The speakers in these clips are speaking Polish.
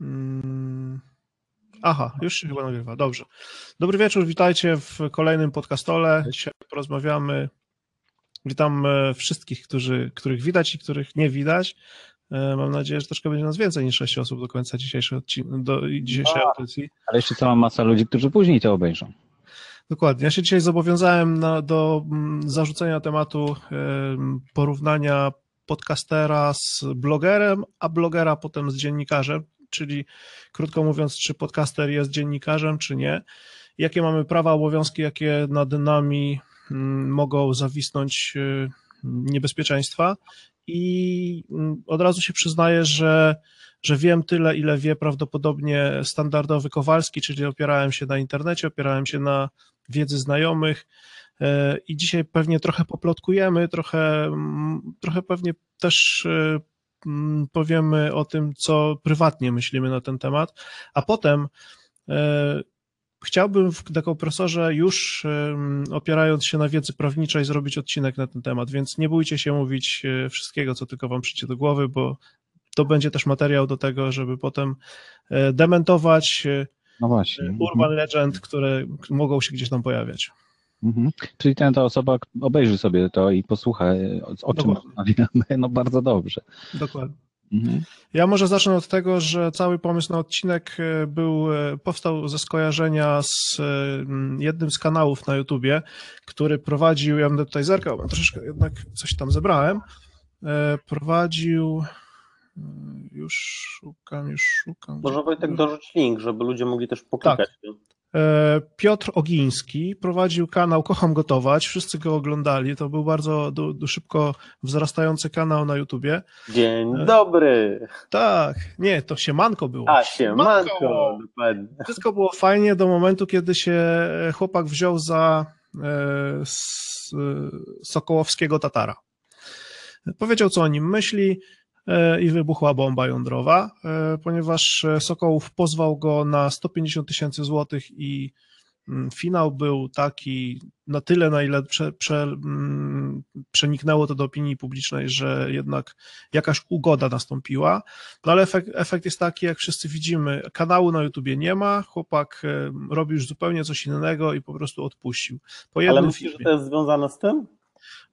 Mm. Aha, już się chyba nagrywa. Dobrze. Dobry wieczór, witajcie w kolejnym podcastole. Dzisiaj porozmawiamy. Witam e, wszystkich, którzy, których widać i których nie widać. E, Mam nadzieję, że troszkę będzie nas więcej niż 6 osób do końca dzisiejszej, odcin- do dzisiejszej audycji. Ale jeszcze cała masa ludzi, którzy później to obejrzą. Dokładnie. Ja się dzisiaj zobowiązałem na, do mm, zarzucenia tematu em, porównania podcastera z blogerem, a blogera potem z dziennikarzem, czyli krótko mówiąc, czy podcaster jest dziennikarzem, czy nie. Jakie mamy prawa, obowiązki, jakie nad nami mm, mogą zawisnąć y, niebezpieczeństwa. I mm, od razu się przyznaję, że, że wiem tyle, ile wie prawdopodobnie standardowy Kowalski, czyli opierałem się na internecie, opierałem się na wiedzy znajomych i dzisiaj pewnie trochę poplotkujemy, trochę, mm, trochę pewnie też e, mm, powiemy o tym, co prywatnie myślimy na ten temat, a potem e, chciałbym w dekompresorze już opierając się na wiedzy prawniczej zrobić odcinek na ten temat, więc nie bójcie się mówić e, wszystkiego, co tylko wam przyjdzie do głowy, bo to będzie też materiał do tego, żeby potem e, dementować e, No właśnie. urban legend, które mogą się gdzieś tam pojawiać. Mhm. Czyli ten, ta osoba obejrzy sobie to i posłucha, o, o czym rozmawiamy. No bardzo dobrze. Dokładnie. Mhm. Ja może zacznę od tego, że cały pomysł na odcinek e, był, e, powstał ze skojarzenia z e, jednym z kanałów na YouTubie, który prowadził, ja będę tutaj zerkał, bo troszeczkę jednak coś tam zebrałem, e, prowadził, e, już szukam, już szukam. Może Wojtek dorzuć link, żeby ludzie mogli też poklikać. Tak. E, Piotr Ogiński prowadził kanał Kocham Gotować, wszyscy go oglądali, to był bardzo du, du, szybko wzrastający kanał na YouTubie. Dzień E. dobry. Tak, nie, to siemanko było. A, siemanko. Dokładnie. Wszystko było fajnie do momentu, kiedy się chłopak wziął za e, s, Sokołowskiego Tatara. Powiedział, co o nim myśli i wybuchła bomba jądrowa, e, ponieważ Sokołów pozwał go na 150 tysięcy złotych i mm, finał był taki na tyle, na ile prze, prze, mm, przeniknęło to do opinii publicznej, że jednak jakaś ugoda nastąpiła. No ale efekt, efekt jest taki, jak wszyscy widzimy, kanału na YouTubie nie ma, chłopak e, robi już zupełnie coś innego i po prostu odpuścił. Po Ale myślisz, że filmie. to jest związane z tym?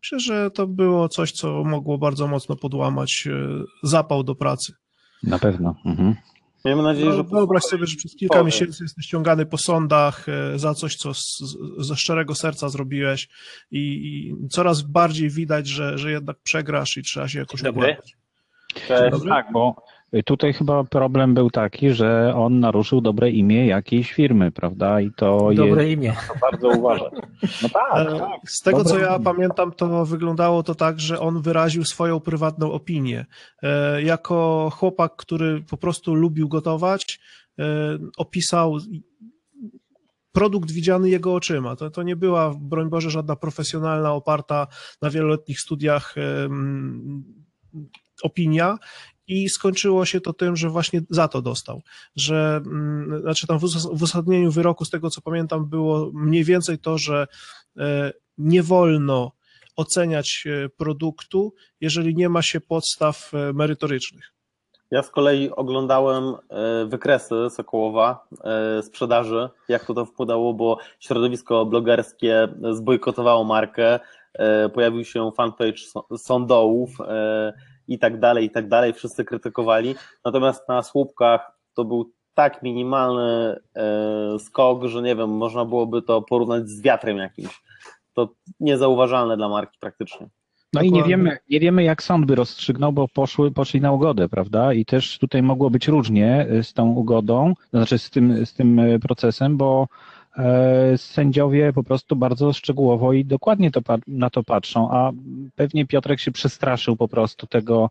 Myślę, że to było coś, co mogło bardzo mocno podłamać e, zapał do pracy. Na pewno. Mhm. Miejmy nadzieję, No, że wyobraź sobie, że przez kilka powiem. miesięcy jesteś ściągany po sądach e, za coś, co z, ze szczerego serca zrobiłeś i, i coraz bardziej widać, że, że jednak przegrasz i trzeba się jakoś dobry. Cześć. Dobry. Tak, bo tutaj chyba problem był taki, że on naruszył dobre imię jakiejś firmy, prawda? I to Dobre jest imię. to bardzo uważać. No tak, E, tak. Z tego, co Dobre ja imię. pamiętam, to wyglądało to tak, że on wyraził swoją prywatną opinię. E, Jako chłopak, który po prostu lubił gotować, e, opisał produkt widziany jego oczyma. To, to nie była, broń Boże, żadna profesjonalna, oparta na wieloletnich studiach opinia. I skończyło się to tym, że właśnie za to dostał. Że, mm, znaczy tam w uzas- w uzasadnieniu wyroku, z tego co pamiętam, było mniej więcej to, że e, nie wolno oceniać e, produktu, jeżeli nie ma się podstaw e, merytorycznych. Ja z kolei oglądałem wykresy Sokołowa sprzedaży, jak to to wpłynęło, bo środowisko blogerskie zbojkotowało markę, pojawił się fanpage sądołów i tak dalej, i tak dalej, wszyscy krytykowali. Natomiast na słupkach to był tak minimalny e, skok, że nie wiem, można byłoby to porównać z wiatrem jakimś. To niezauważalne dla marki praktycznie. No i nie wiemy, nie wiemy, jak sąd by rozstrzygnął, bo poszły, poszli na ugodę, prawda? I też tutaj mogło być różnie y, z tą ugodą, znaczy z tym, z tym y, procesem, bo e, sędziowie po prostu bardzo szczegółowo i dokładnie to, na to patrzą, a pewnie Piotrek się przestraszył po prostu tego,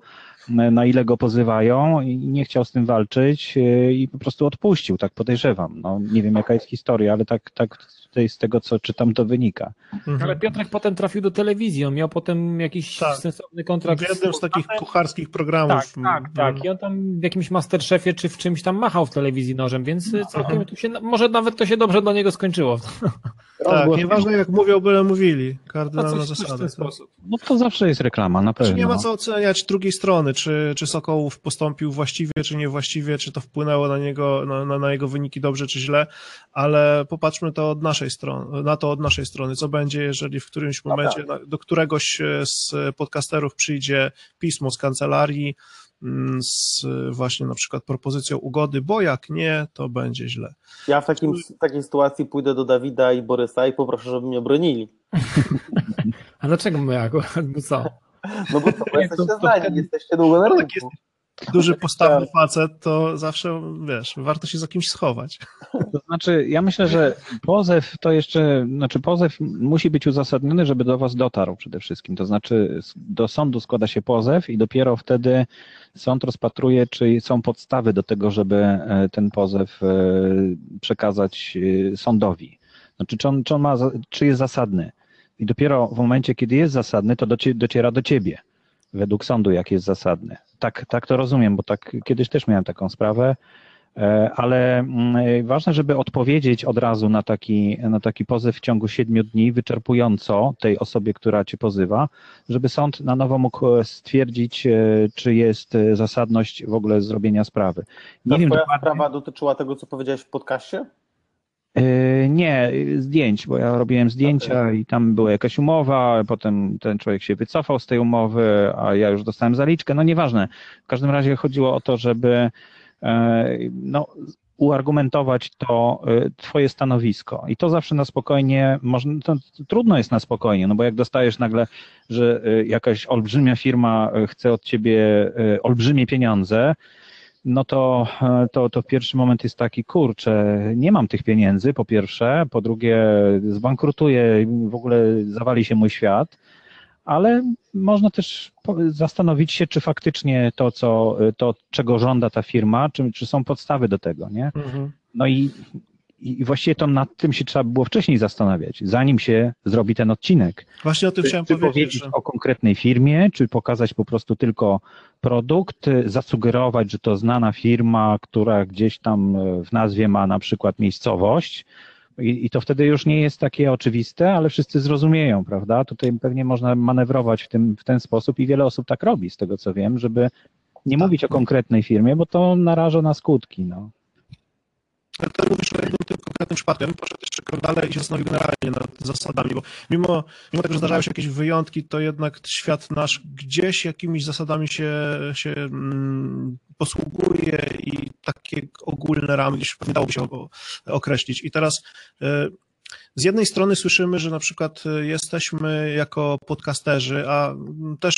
na ile go pozywają i nie chciał z tym walczyć y, i po prostu odpuścił, tak podejrzewam. No, nie wiem, jaka jest historia, ale tak, tak tutaj z tego, co czytam, to wynika. Mhm. Ale Piotrek potem trafił do telewizji, on miał potem jakiś Tak. sensowny kontrakt. W jednym z takich kucharskich Tak, programów. tak, tak. I on tam w jakimś Masterchefie czy w czymś tam machał w telewizji nożem, więc y, całkiem tu się, może nawet to się dobrze dla niego skończyło. Tak, nieważne jak mówią, byle mówili. No Kardynalna coś, coś w zasada. ten sposób. No to zawsze jest reklama, na pewno. Czy nie ma co oceniać drugiej strony, czy, czy Sokołów postąpił właściwie, czy niewłaściwie, czy to wpłynęło na niego, na, na, na jego wyniki dobrze, czy źle, ale popatrzmy to od naszej strony, na to od naszej strony. Co będzie, jeżeli w którymś No momencie na, do któregoś e, z podcasterów przyjdzie pismo z kancelarii z właśnie na przykład propozycją ugody, bo jak nie, to będzie źle. Ja w takim, w takiej sytuacji pójdę do Dawida i Borysa i poproszę, żeby mnie bronili. A dlaczego my akurat, bo co? No bo co, bo Nie, jesteście to- to znani, jesteście długo na No tak rynku. Duży, postawny facet, to zawsze, wiesz, warto się za kimś schować. To znaczy, ja myślę, że pozew to jeszcze, znaczy pozew musi być uzasadniony, żeby do Was dotarł przede wszystkim. To znaczy, do sądu składa się pozew i dopiero wtedy sąd rozpatruje, czy są podstawy do tego, żeby e, ten pozew e, przekazać e, sądowi. Znaczy, czy on, czy on ma, czy jest zasadny. I dopiero w momencie, kiedy jest zasadny, to docie- dociera do Ciebie, według sądu, jak jest zasadny. Tak, tak to rozumiem, bo tak kiedyś też miałem taką sprawę. E, ale mm, ważne, żeby odpowiedzieć od razu na taki, na taki pozew w ciągu siedmiu dni, wyczerpująco tej osobie, która cię pozywa, żeby sąd na nowo mógł e, stwierdzić, e, czy jest e, zasadność w ogóle zrobienia sprawy. Nie Ta wiem twoja dokładnie. sprawa dotyczyła tego, co powiedziałeś w podcaście? E, Nie, zdjęć, bo ja robiłem zdjęcia i tam była jakaś umowa, potem ten człowiek się wycofał z tej umowy, a ja już dostałem zaliczkę. No nieważne. W każdym razie chodziło o to, żeby e, no, uargumentować to e, twoje stanowisko. I to zawsze na spokojnie, można, to trudno jest na spokojnie, no bo jak dostajesz nagle, że jakaś olbrzymia firma chce od ciebie olbrzymie pieniądze, no to, e, to, to pierwszy moment jest taki, kurczę, nie mam tych pieniędzy, po pierwsze, po drugie zbankrutuję, w ogóle zawali się mój świat, ale można też zastanowić się, czy faktycznie to, co, to czego żąda ta firma, czy, czy są podstawy do tego, nie? No i, i właściwie to nad tym się trzeba było wcześniej zastanawiać, zanim się zrobi ten odcinek. Właśnie o tym Czy, chciałem czy powiedzieć, powiedzieć że o konkretnej firmie, czy pokazać po prostu tylko produkt, y, zasugerować, że to znana firma, która gdzieś tam y, w nazwie ma na przykład miejscowość. I, I to wtedy już nie jest takie oczywiste, ale wszyscy zrozumieją, prawda? Tutaj pewnie można manewrować w, tym, w ten sposób i wiele osób tak robi, z tego co wiem, żeby nie Tak. mówić o konkretnej firmie, bo to naraża na skutki. No. Ale to mówisz o jednym tym konkretnym przypadku. Ja bym poszedł jeszcze krok dalej i się zastanowił generalnie nad zasadami, bo mimo, mimo tego, że zdarzają się jakieś wyjątki, to jednak świat nasz gdzieś jakimiś zasadami się, się mm, posługuje i takie ogólne ramy gdzieś pewnie dałoby się określić. I teraz y, z jednej strony słyszymy, że na przykład y, jesteśmy jako podcasterzy, a mm, też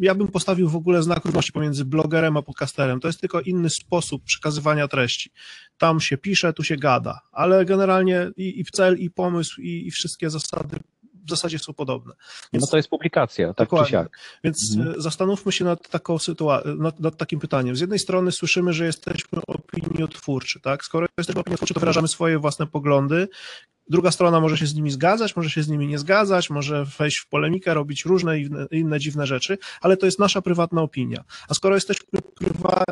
ja bym postawił w ogóle znak równości pomiędzy blogerem a podcasterem. To jest tylko inny sposób przekazywania treści tam się pisze, tu się gada, ale generalnie i, i cel, i pomysł, i, i wszystkie zasady w zasadzie są podobne. Więc, no to jest publikacja, tak czy siak. więc Mhm. e, zastanówmy się nad, taką sytua- nad, nad takim pytaniem. Z jednej strony słyszymy, że jesteśmy opiniotwórczy, tak? Skoro jesteśmy opiniotwórczy, to wyrażamy swoje własne poglądy. Druga strona może się z nimi zgadzać, może się z nimi nie zgadzać, może wejść w polemikę, robić różne inne, inne dziwne rzeczy, ale to jest nasza prywatna opinia. A skoro jesteśmy prywa-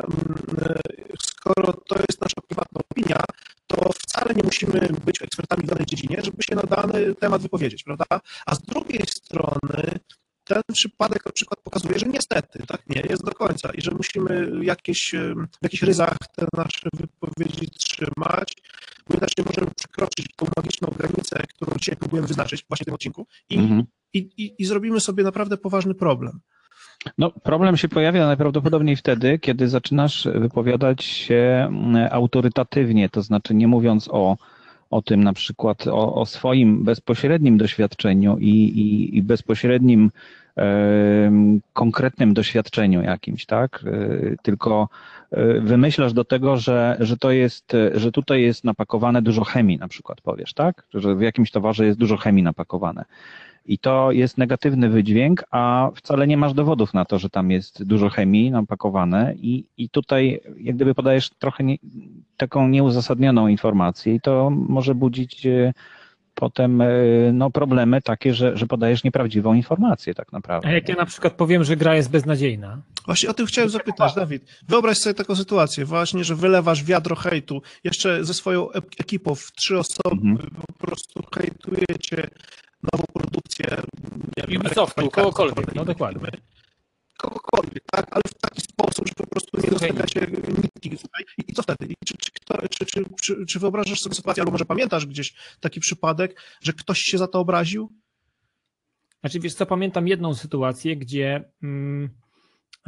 skoro to jest nasza prywatna opinia, to wcale nie musimy być ekspertami w danej dziedzinie, żeby się na dany temat wypowiedzieć, prawda? A z drugiej strony ten przypadek na przykład pokazuje, że niestety tak nie jest do końca i że musimy jakieś, w jakichś ryzach te nasze wypowiedzi trzymać, bo inaczej możemy przekroczyć tą magiczną granicę, którą dzisiaj próbujemy wyznaczyć właśnie w tym odcinku i, Mhm. i, i, i zrobimy sobie naprawdę poważny problem. No, problem się pojawia najprawdopodobniej wtedy, kiedy zaczynasz wypowiadać się mm, autorytatywnie, to znaczy nie mówiąc o, o tym na przykład o, o swoim bezpośrednim doświadczeniu i, i, i bezpośrednim konkretnym doświadczeniu jakimś, tak? E, Tylko e, wymyślasz do tego, że, że to jest, że tutaj jest napakowane dużo chemii, na przykład powiesz, tak? Że w jakimś towarze jest dużo chemii napakowane. I to jest negatywny wydźwięk, a wcale nie masz dowodów na to, że tam jest dużo chemii napakowane i, i tutaj jak gdyby podajesz trochę nie, taką nieuzasadnioną informację i to może budzić e, potem e, no, problemy takie, że, że podajesz nieprawdziwą informację tak naprawdę. A jak ja na przykład powiem, że gra jest beznadziejna? Właśnie o tym chciałem zapytać, Dawid. Wyobraź sobie taką sytuację, właśnie, że wylewasz wiadro hejtu, jeszcze ze swoją ep- ekipą w trzy osoby, Mhm. po prostu hejtujecie nową produkcję nie wiem, Ubisoftu, kogokolwiek, no dokładnie. kogokolwiek, tak? ale w taki sposób, że po prostu nie zostawiacie nitki. Słuchaj. I co wtedy? I Czy, czy, czy, czy, czy, czy wyobrażasz sobie sytuację, albo może pamiętasz gdzieś taki przypadek, że ktoś się za to obraził? Znaczy, wiesz co, pamiętam jedną sytuację, gdzie mm,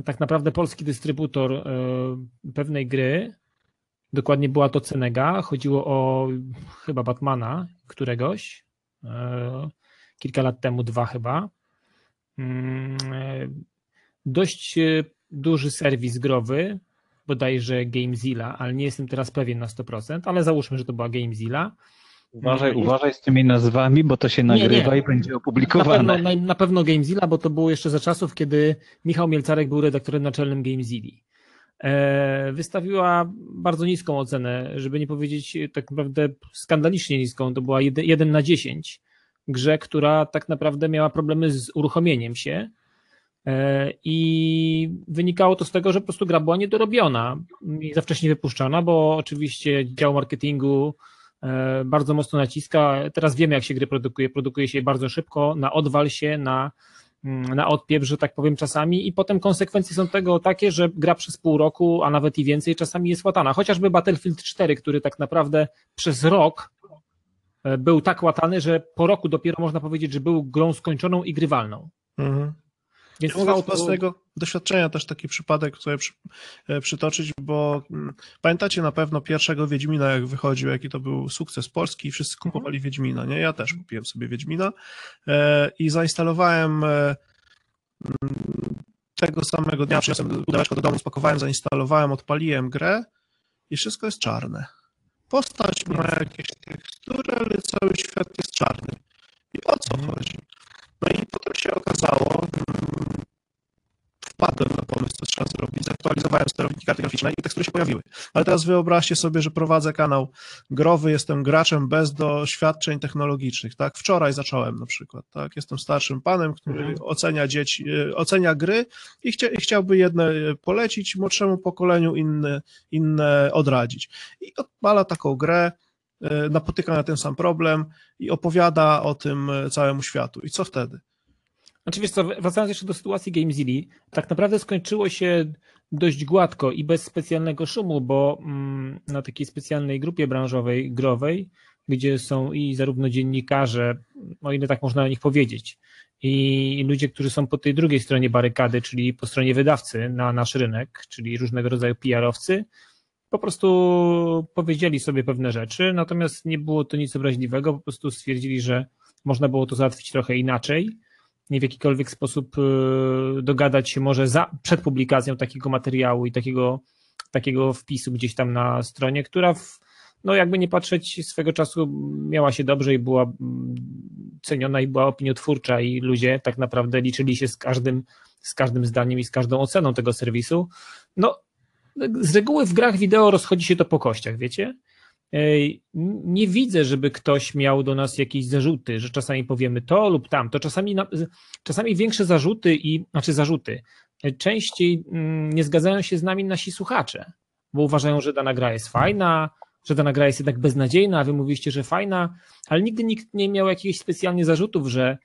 tak naprawdę polski dystrybutor y, pewnej gry, dokładnie była to Cenega, chodziło o chyba Batmana któregoś, y, kilka lat temu, dwa chyba. Mm, y, dość y, duży serwis growy, bodajże GameZilla, ale nie jestem teraz pewien na 100%, ale załóżmy, że to była GameZilla. Uważaj, Mm, uważaj z tymi nazwami, bo to się Nie, nagrywa nie. i będzie Na opublikowane. pewno, na, na pewno GameZilla, bo to było jeszcze za czasów, kiedy Michał Mielcarek był redaktorem naczelnym GameZilli. E, wystawiła bardzo niską ocenę, żeby nie powiedzieć tak naprawdę skandalicznie niską, to była 1 na 10 grze, która tak naprawdę miała problemy z uruchomieniem się E, i wynikało to z tego, że po prostu gra była niedorobiona i za wcześnie wypuszczana, bo oczywiście dział marketingu e, bardzo mocno naciska. Teraz wiemy, jak się gry produkuje. Produkuje się je bardzo szybko, na odwal się, na, mm, na odpiew, że tak powiem, czasami, i potem konsekwencje są tego takie, że gra przez pół roku, a nawet i więcej, czasami jest łatana. Chociażby Battlefield 4, który tak naprawdę przez rok był tak łatany, że po roku dopiero można powiedzieć, że był grą skończoną i grywalną. Mhm. Więc Ja mogę z to- własnego doświadczenia też taki przypadek sobie przy, e, przytoczyć, bo mm, pamiętacie na pewno pierwszego Wiedźmina, jak wychodził, jaki to był sukces Polski i wszyscy Mhm. kupowali Wiedźmina, nie? Ja też kupiłem sobie Wiedźmina e, i zainstalowałem e, mm, tego samego dnia, przyniosłem pudełeczko do domu, spakowałem, zainstalowałem, odpaliłem grę i wszystko jest czarne. Postać ma jakieś tekstury, ale cały świat jest czarny. I o co chodzi? No i potem się okazało, wpadłem na pomysł, co trzeba zrobić, zaktualizowałem sterowniki karty graficznej i tekstury się pojawiły. Ale teraz wyobraźcie sobie, że prowadzę kanał growy, jestem graczem bez doświadczeń technologicznych, tak? Wczoraj zacząłem na przykład, tak? Jestem starszym panem, który Mhm. ocenia dzieci, e, ocenia gry i, chcia, i chciałby jedne e, polecić młodszemu pokoleniu, inne, inne odradzić. I odpala taką grę, e, napotyka na ten sam problem i opowiada o tym całemu światu. I co wtedy? Znaczy wiesz co, wracając jeszcze do sytuacji GameZilli, tak naprawdę skończyło się dość gładko i bez specjalnego szumu, bo mm, na takiej specjalnej grupie branżowej, growej, gdzie są i zarówno dziennikarze, o ile tak można o nich powiedzieć, i ludzie, którzy są po tej drugiej stronie barykady, czyli po stronie wydawcy na nasz rynek, czyli różnego rodzaju PR-owcy, po prostu powiedzieli sobie pewne rzeczy, natomiast nie było to nic obraźliwego, po prostu stwierdzili, że można było to załatwić trochę inaczej nie w jakikolwiek sposób y, dogadać się może za, przed publikacją takiego materiału i takiego, takiego wpisu gdzieś tam na stronie, która w, no jakby nie patrzeć swego czasu miała się dobrze i była mm, ceniona i była opiniotwórcza i ludzie tak naprawdę liczyli się z każdym, z każdym zdaniem i z każdą oceną tego serwisu. No z reguły w grach wideo rozchodzi się to po kościach, wiecie? Nie widzę, żeby ktoś miał do nas jakieś zarzuty, że czasami powiemy to lub tamto. Czasami, czasami większe zarzuty i, znaczy zarzuty, e, częściej mm, nie zgadzają się z nami nasi słuchacze, bo uważają, że dana gra jest fajna, że dana gra jest jednak beznadziejna, a wy mówiliście, że fajna, ale nigdy nikt nie miał jakichś specjalnie zarzutów, że,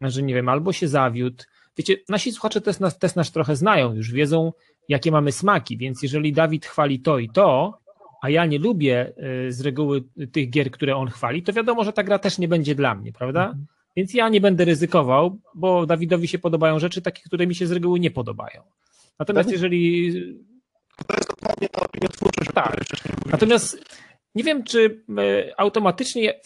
że nie wiem, albo się zawiódł. Wiecie, nasi słuchacze też nas, też nas trochę znają, już wiedzą, jakie mamy smaki, więc jeżeli Dawid chwali to i to, a ja nie lubię y, z reguły tych gier, które on chwali, to wiadomo, że ta gra też nie będzie dla mnie, prawda? Więc ja nie będę ryzykował, bo Dawidowi się podobają rzeczy takie, które mi się z reguły nie podobają. Natomiast Tak. jeżeli To jest dokładnie ta opiniotwórczość, Tak. Natomiast nie wiem, czy e, automatycznie,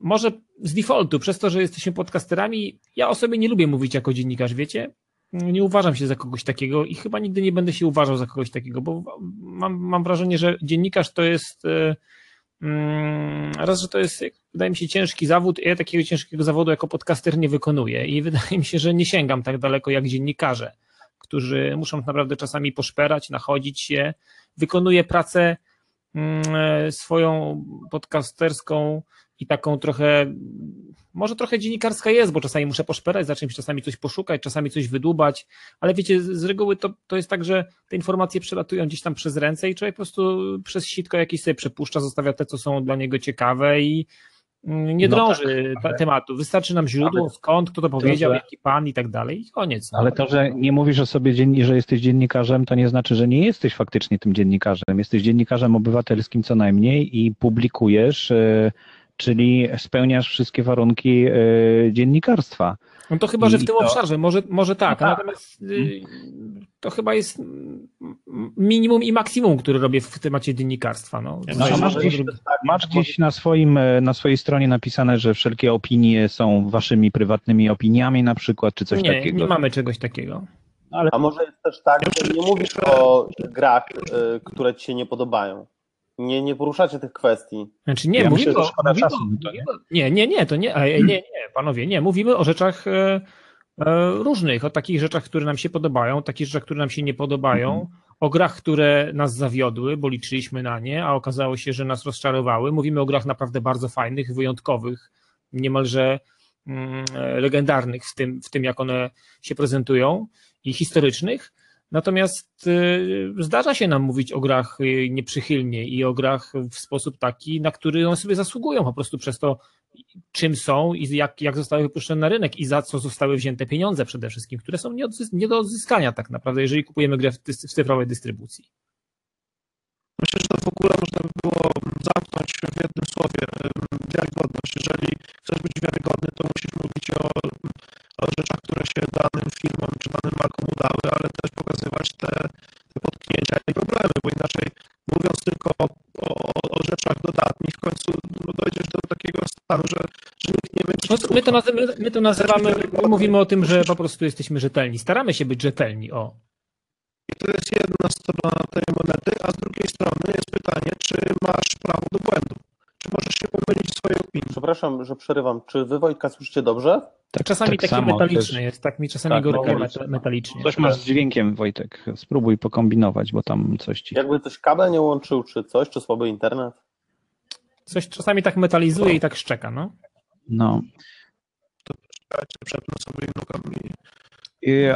może z defaultu, przez to, że jesteśmy podcasterami, ja o sobie nie lubię mówić jako dziennikarz, wiecie? Nie uważam się za kogoś takiego i chyba nigdy nie będę się uważał za kogoś takiego, bo mam, mam wrażenie, że dziennikarz to jest e, mm, raz, że to jest, wydaje mi się, ciężki zawód. Ja takiego ciężkiego zawodu jako podcaster nie wykonuję i wydaje mi się, że nie sięgam tak daleko jak dziennikarze, którzy muszą naprawdę czasami poszperać, nachodzić się. Wykonuję pracę mm, e, swoją podcasterską i taką trochę, może trochę dziennikarska jest, bo czasami muszę poszperać za czymś, czasami coś poszukać, czasami coś wydłubać, ale wiecie, z reguły to, to jest tak, że te informacje przelatują gdzieś tam przez ręce i człowiek po prostu przez sitko jakieś sobie przepuszcza, zostawia te, co są dla niego ciekawe i mm, nie No drąży tak, ale- tematu. Wystarczy nam źródło, ale skąd, kto to powiedział, że- jaki pan i tak dalej i koniec. No. Ale to, że nie mówisz o sobie, dzien- że jesteś dziennikarzem, to nie znaczy, że nie jesteś faktycznie tym dziennikarzem. Jesteś dziennikarzem obywatelskim co najmniej i publikujesz, e, czyli spełniasz wszystkie warunki e, dziennikarstwa. No to chyba, że w tym to- obszarze, może, może tak, No tak. natomiast y, to chyba jest minimum i maksimum, które robię w temacie dziennikarstwa. No. No, No, masz gdzieś, tak, masz gdzieś na, swoim, e, na swojej stronie napisane, że wszelkie opinie są waszymi prywatnymi opiniami na przykład, czy coś nie, takiego? nie mamy czegoś takiego. Ale A może jest też tak, że nie mówisz o grach, y, które ci się nie podobają. Nie, nie poruszacie tych kwestii. Znaczy nie, Ja mówimy myślę, o, że szkoda mówimy, czasu o- to, nie? nie, nie, to nie, e, nie, nie, panowie, nie, mówimy o rzeczach e, e, różnych, o takich rzeczach, które nam się podobają, takich rzeczach, które nam się nie podobają, Mhm. o grach, które nas zawiodły, bo liczyliśmy na nie, a okazało się, że nas rozczarowały. Mówimy o grach naprawdę bardzo fajnych, wyjątkowych, niemalże mm, e, legendarnych w tym, w tym, jak one się prezentują i historycznych. Natomiast y, zdarza się nam mówić o grach y, nieprzychylnie i o grach w sposób taki, na który one sobie zasługują po prostu przez to, czym są i jak, jak zostały wypuszczone na rynek i za co zostały wzięte pieniądze przede wszystkim, które są nie, odzys- nie do odzyskania tak naprawdę, jeżeli kupujemy grę w, dys- w cyfrowej dystrybucji. Myślę, że to w ogóle można by było zamknąć w jednym słowie wiarygodność. Jeżeli chcesz być wiarygodny, to musisz mówić o, o rzeczach, które się danym firmom czy danym markom udały, ale też pokazywać te, te potknięcia i problemy, bo inaczej mówiąc tylko o, o, o rzeczach dodatnich, w końcu no, dojdziesz do takiego stanu, że, że nikt nie będzie. No, my, to nazywamy, my to nazywamy, my mówimy o tym, że po prostu jesteśmy rzetelni. Staramy się być rzetelni, o. I to jest jedna strona tej monety, a z drugiej strony jest pytanie, czy masz prawo do błędu. Możesz się pomylić w swojej opinii. Przepraszam, że przerywam. Czy wy Wojtka słyszycie dobrze? tak, Czasami tak taki samo metaliczny też- jest, tak mi czasami Tak, go metaliczny. meta- metalicznie. Coś masz z dźwiękiem, Wojtek. Spróbuj pokombinować, bo tam coś ci... Jakby ktoś kabel nie łączył, czy coś, czy słaby internet? Coś czasami tak metalizuje i tak szczeka, no. No. Czekajcie, przepnę sobie nogami. I,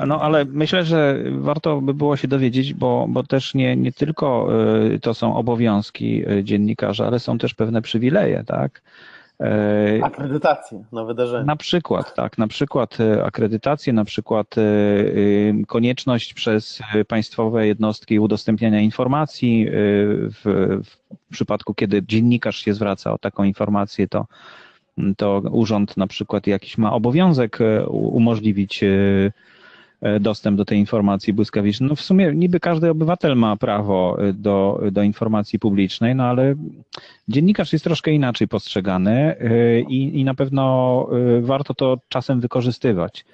No ale myślę, że warto by było się dowiedzieć, bo, bo też nie, nie tylko y, to są obowiązki y, dziennikarza, ale są też pewne przywileje, tak? Y, Akredytacje na wydarzenie. Na przykład, tak, na przykład akredytacje, na przykład konieczność przez państwowe jednostki udostępniania informacji. W, w przypadku, kiedy dziennikarz się zwraca o taką informację, to, to urząd na przykład jakiś ma obowiązek umożliwić dostęp do tej informacji błyskawicznej. No w sumie niby każdy obywatel ma prawo y, do, do informacji publicznej, no ale dziennikarz jest troszkę inaczej postrzegany y, i, i na pewno warto to czasem wykorzystywać.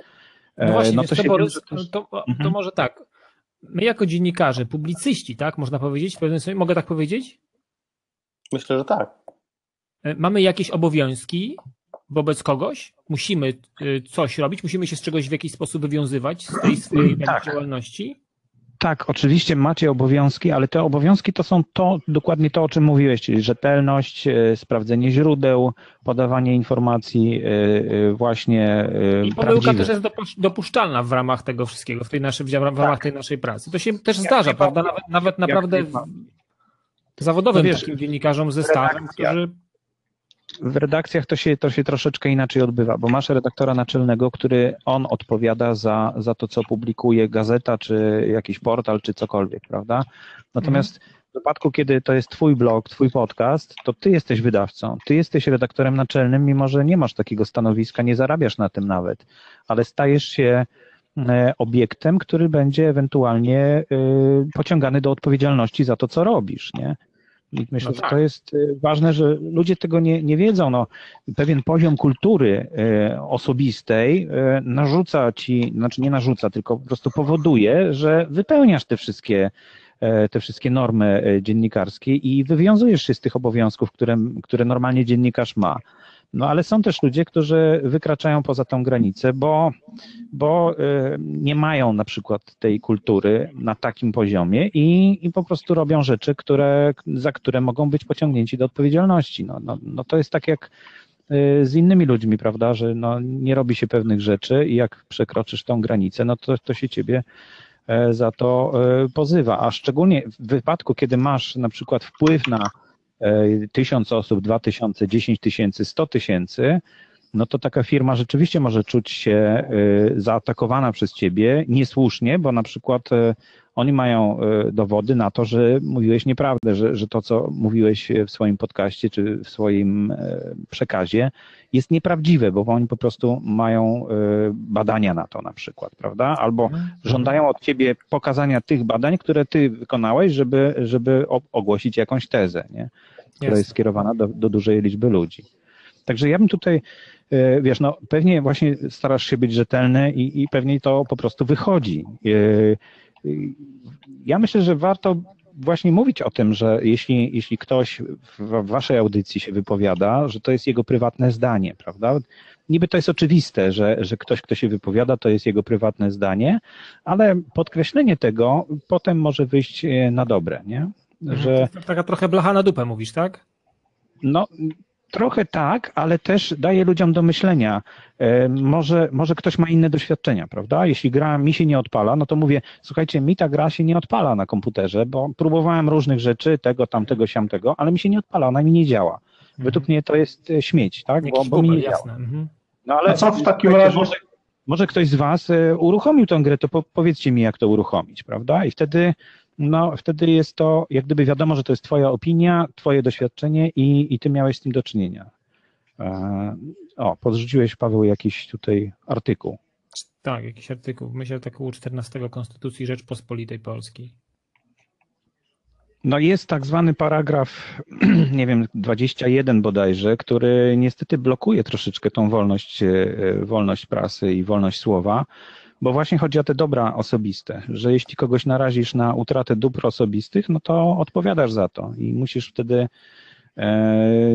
No E, właśnie, no to Borys, też- to, to Mhm. może tak. My jako dziennikarze, publicyści, tak, można powiedzieć, w pewnym sensie, mogę tak powiedzieć? Myślę, że tak. E, Mamy jakieś obowiązki wobec kogoś, musimy y, coś robić, musimy się z czegoś w jakiś sposób wywiązywać z tej swojej Tak. działalności. Tak, oczywiście macie obowiązki, ale te obowiązki to są to dokładnie to, o czym mówiłeś, czyli rzetelność, e, sprawdzenie źródeł, podawanie informacji e, właśnie I pomyłka też jest dopusz- dopuszczalna w ramach tego wszystkiego, w, tej naszej, w ramach Tak. tej naszej pracy. To się też zdarza, prawda? Nawet, nawet naprawdę zawodowym No wiesz, takim dziennikarzom ze stażem, którzy w redakcjach to się, to się troszeczkę inaczej odbywa, bo masz redaktora naczelnego, który on odpowiada za, za to, co publikuje gazeta, czy jakiś portal, czy cokolwiek, prawda? Natomiast w wypadku, kiedy to jest twój blog, twój podcast, to ty jesteś wydawcą, ty jesteś redaktorem naczelnym, mimo że nie masz takiego stanowiska, nie zarabiasz na tym nawet, ale stajesz się e, obiektem, który będzie ewentualnie e, pociągany do odpowiedzialności za to, co robisz, nie? Myślę, No że tak. to jest e, ważne, że ludzie tego nie, nie wiedzą. No, pewien poziom kultury e, osobistej e, narzuca ci, znaczy nie narzuca, tylko po prostu powoduje, że wypełniasz te wszystkie, e, te wszystkie normy e, dziennikarskie i wywiązujesz się z tych obowiązków, które, które normalnie dziennikarz ma. No ale są też ludzie, którzy wykraczają poza tą granicę, bo, bo e, nie mają na przykład tej kultury na takim poziomie i, i po prostu robią rzeczy, które, za które mogą być pociągnięci do odpowiedzialności. No, no, no to jest tak jak e, z innymi ludźmi, prawda, że no, nie robi się pewnych rzeczy i jak przekroczysz tą granicę, no to, to się ciebie e, za to e, pozywa. A szczególnie w wypadku, kiedy masz na przykład wpływ na e, tysiąc osób, dwa tysiące, dziesięć tysięcy, sto tysięcy, no to taka firma rzeczywiście może czuć się zaatakowana przez ciebie niesłusznie, bo na przykład oni mają dowody na to, że mówiłeś nieprawdę, że, że to, co mówiłeś w swoim podcaście czy w swoim przekazie, jest nieprawdziwe, bo oni po prostu mają badania na to na przykład, prawda? Albo mhm. żądają od ciebie pokazania tych badań, które ty wykonałeś, żeby, żeby ogłosić jakąś tezę, nie? Która jest skierowana do, do dużej liczby ludzi. Także ja bym tutaj, e, wiesz, no pewnie właśnie starasz się być rzetelny i, i pewnie to po prostu wychodzi. E, ja myślę, że warto właśnie mówić o tym, że jeśli, jeśli ktoś w waszej audycji się wypowiada, że to jest jego prywatne zdanie, prawda? Niby to jest oczywiste, że, że ktoś, kto się wypowiada, to jest jego prywatne zdanie, ale podkreślenie tego potem może wyjść e, na dobre, nie? Mhm. Że... Taka trochę blacha na dupę mówisz, tak? No, Trochę tak, ale też daje ludziom do myślenia. E, może, może ktoś ma inne doświadczenia, prawda? Jeśli gra mi się nie odpala, no to mówię, słuchajcie, mi ta gra się nie odpala na komputerze, bo próbowałem różnych rzeczy, tego, tamtego, siamtego, ale mi się nie odpala, ona mi nie działa. Mhm. Według mnie to jest e, śmieć, tak? Bo, bo mi nie jasne. działa. Mhm. No ale A co w takim razie? Może, może ktoś z Was e, uruchomił tę grę, to po, powiedzcie mi, jak to uruchomić, prawda? I wtedy no wtedy jest to, jak gdyby wiadomo, że to jest Twoja opinia, Twoje doświadczenie i, i Ty miałeś z tym do czynienia. E, o, podrzuciłeś, Paweł, jakiś tutaj artykuł. Tak, jakiś artykuł. Myślę, artykułu 14 Konstytucji Rzeczpospolitej Polskiej. No jest tak zwany paragraf, nie wiem, 21 bodajże, który niestety blokuje troszeczkę tą wolność, e, wolność prasy i wolność słowa. Bo właśnie chodzi o te dobra osobiste, że jeśli kogoś narazisz na utratę dóbr osobistych, no to odpowiadasz za to i musisz wtedy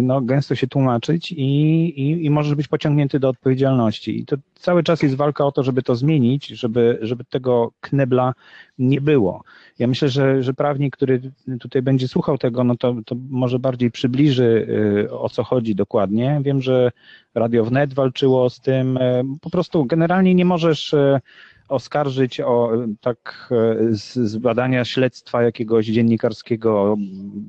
no, gęsto się tłumaczyć i, i, i możesz być pociągnięty do odpowiedzialności. I to cały czas jest walka o to, żeby to zmienić, żeby, żeby tego knebla nie było. Ja myślę, że, że prawnik, który tutaj będzie słuchał tego, no to, to może bardziej przybliży, y, o co chodzi dokładnie. Wiem, że Radio Wnet walczyło z tym. Y, po prostu generalnie nie możesz y, oskarżyć o tak z, z badania śledztwa jakiegoś dziennikarskiego,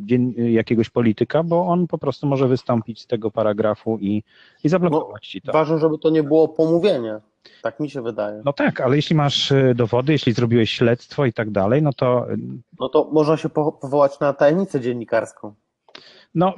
dzien, jakiegoś polityka, bo on po prostu może wystąpić z tego paragrafu i, i zablokować no, ci to. Ważne, żeby to nie było pomówienie. Tak mi się wydaje. No tak, ale jeśli masz y, dowody, jeśli zrobiłeś śledztwo i tak dalej, no to. No to można się powołać na tajemnicę dziennikarską. No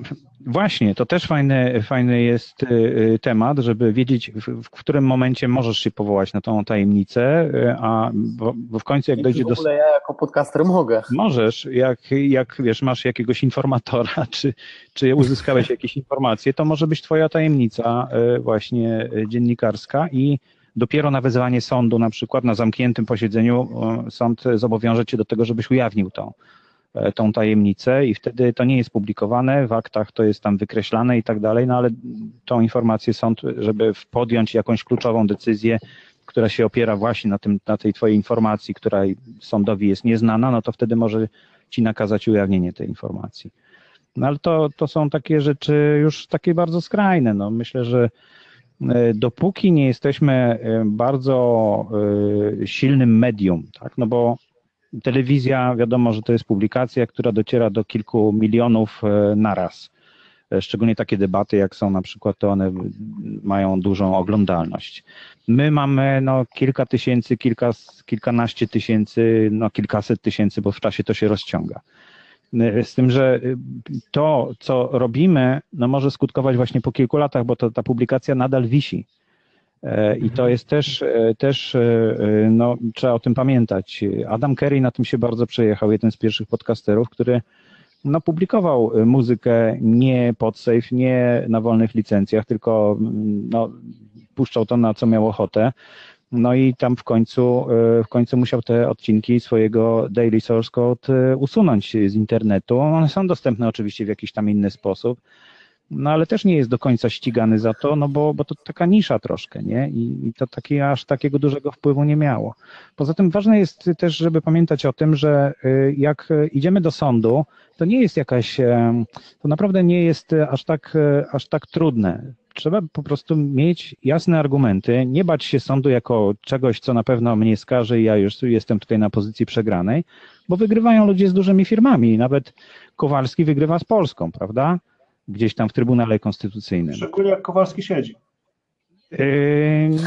właśnie, to też fajny, fajny jest y, temat, żeby wiedzieć, w, w, którym momencie możesz się powołać na tą tajemnicę, a bo, bo w końcu jak I dojdzie do... W ogóle ja jako podcaster mogę. Możesz, jak, jak wiesz, masz jakiegoś informatora, czy, czy uzyskałeś jakieś informacje, to może być twoja tajemnica właśnie dziennikarska i dopiero na wezwanie sądu, na przykład na zamkniętym posiedzeniu, sąd zobowiąże cię do tego, żebyś ujawnił tą, e, tą tajemnicę i wtedy to nie jest publikowane, w aktach to jest tam wykreślane i tak dalej, no ale tą informację sąd, żeby podjąć jakąś kluczową decyzję, która się opiera właśnie na, tym, na tej twojej informacji, która sądowi jest nieznana, no to wtedy może ci nakazać ujawnienie tej informacji. No ale to, to są takie rzeczy już takie bardzo skrajne. No myślę, że E, dopóki nie jesteśmy e, bardzo e, silnym medium, tak, no bo telewizja, wiadomo, że to jest publikacja, która dociera do kilku milionów naraz. Szczególnie takie debaty, jak są na przykład, to one mają dużą oglądalność. My mamy no, kilka tysięcy, kilka, kilkanaście tysięcy, no, kilkaset tysięcy, bo w czasie to się rozciąga. Y, z tym, że y, to, co robimy, no może skutkować właśnie po kilku latach, bo to, ta publikacja nadal wisi. E, I to jest też, e, też e, no, trzeba o tym pamiętać. Adam Kerry na tym się bardzo przejechał, jeden z pierwszych podcasterów, który no, publikował muzykę nie pod safe, nie na wolnych licencjach, tylko mm, no, puszczał to na co miał ochotę. No i tam w końcu, w końcu musiał te odcinki swojego Daily Source Code usunąć z internetu. One są dostępne oczywiście w jakiś tam inny sposób, no ale też nie jest do końca ścigany za to, no bo, bo to taka nisza troszkę, nie? I, i to taki, aż takiego dużego wpływu nie miało. Poza tym ważne jest też, żeby pamiętać o tym, że e, jak idziemy do sądu, to nie jest jakaś, to naprawdę nie jest aż tak, aż tak trudne trzeba po prostu mieć jasne argumenty, nie bać się sądu jako czegoś, co na pewno mnie skaże i ja już jestem tutaj na pozycji przegranej, bo wygrywają ludzie z dużymi firmami. Nawet Kowalski wygrywa z Polską, prawda? Gdzieś tam w Trybunale Konstytucyjnym. Szczególnie jak Kowalski siedzi. Yy,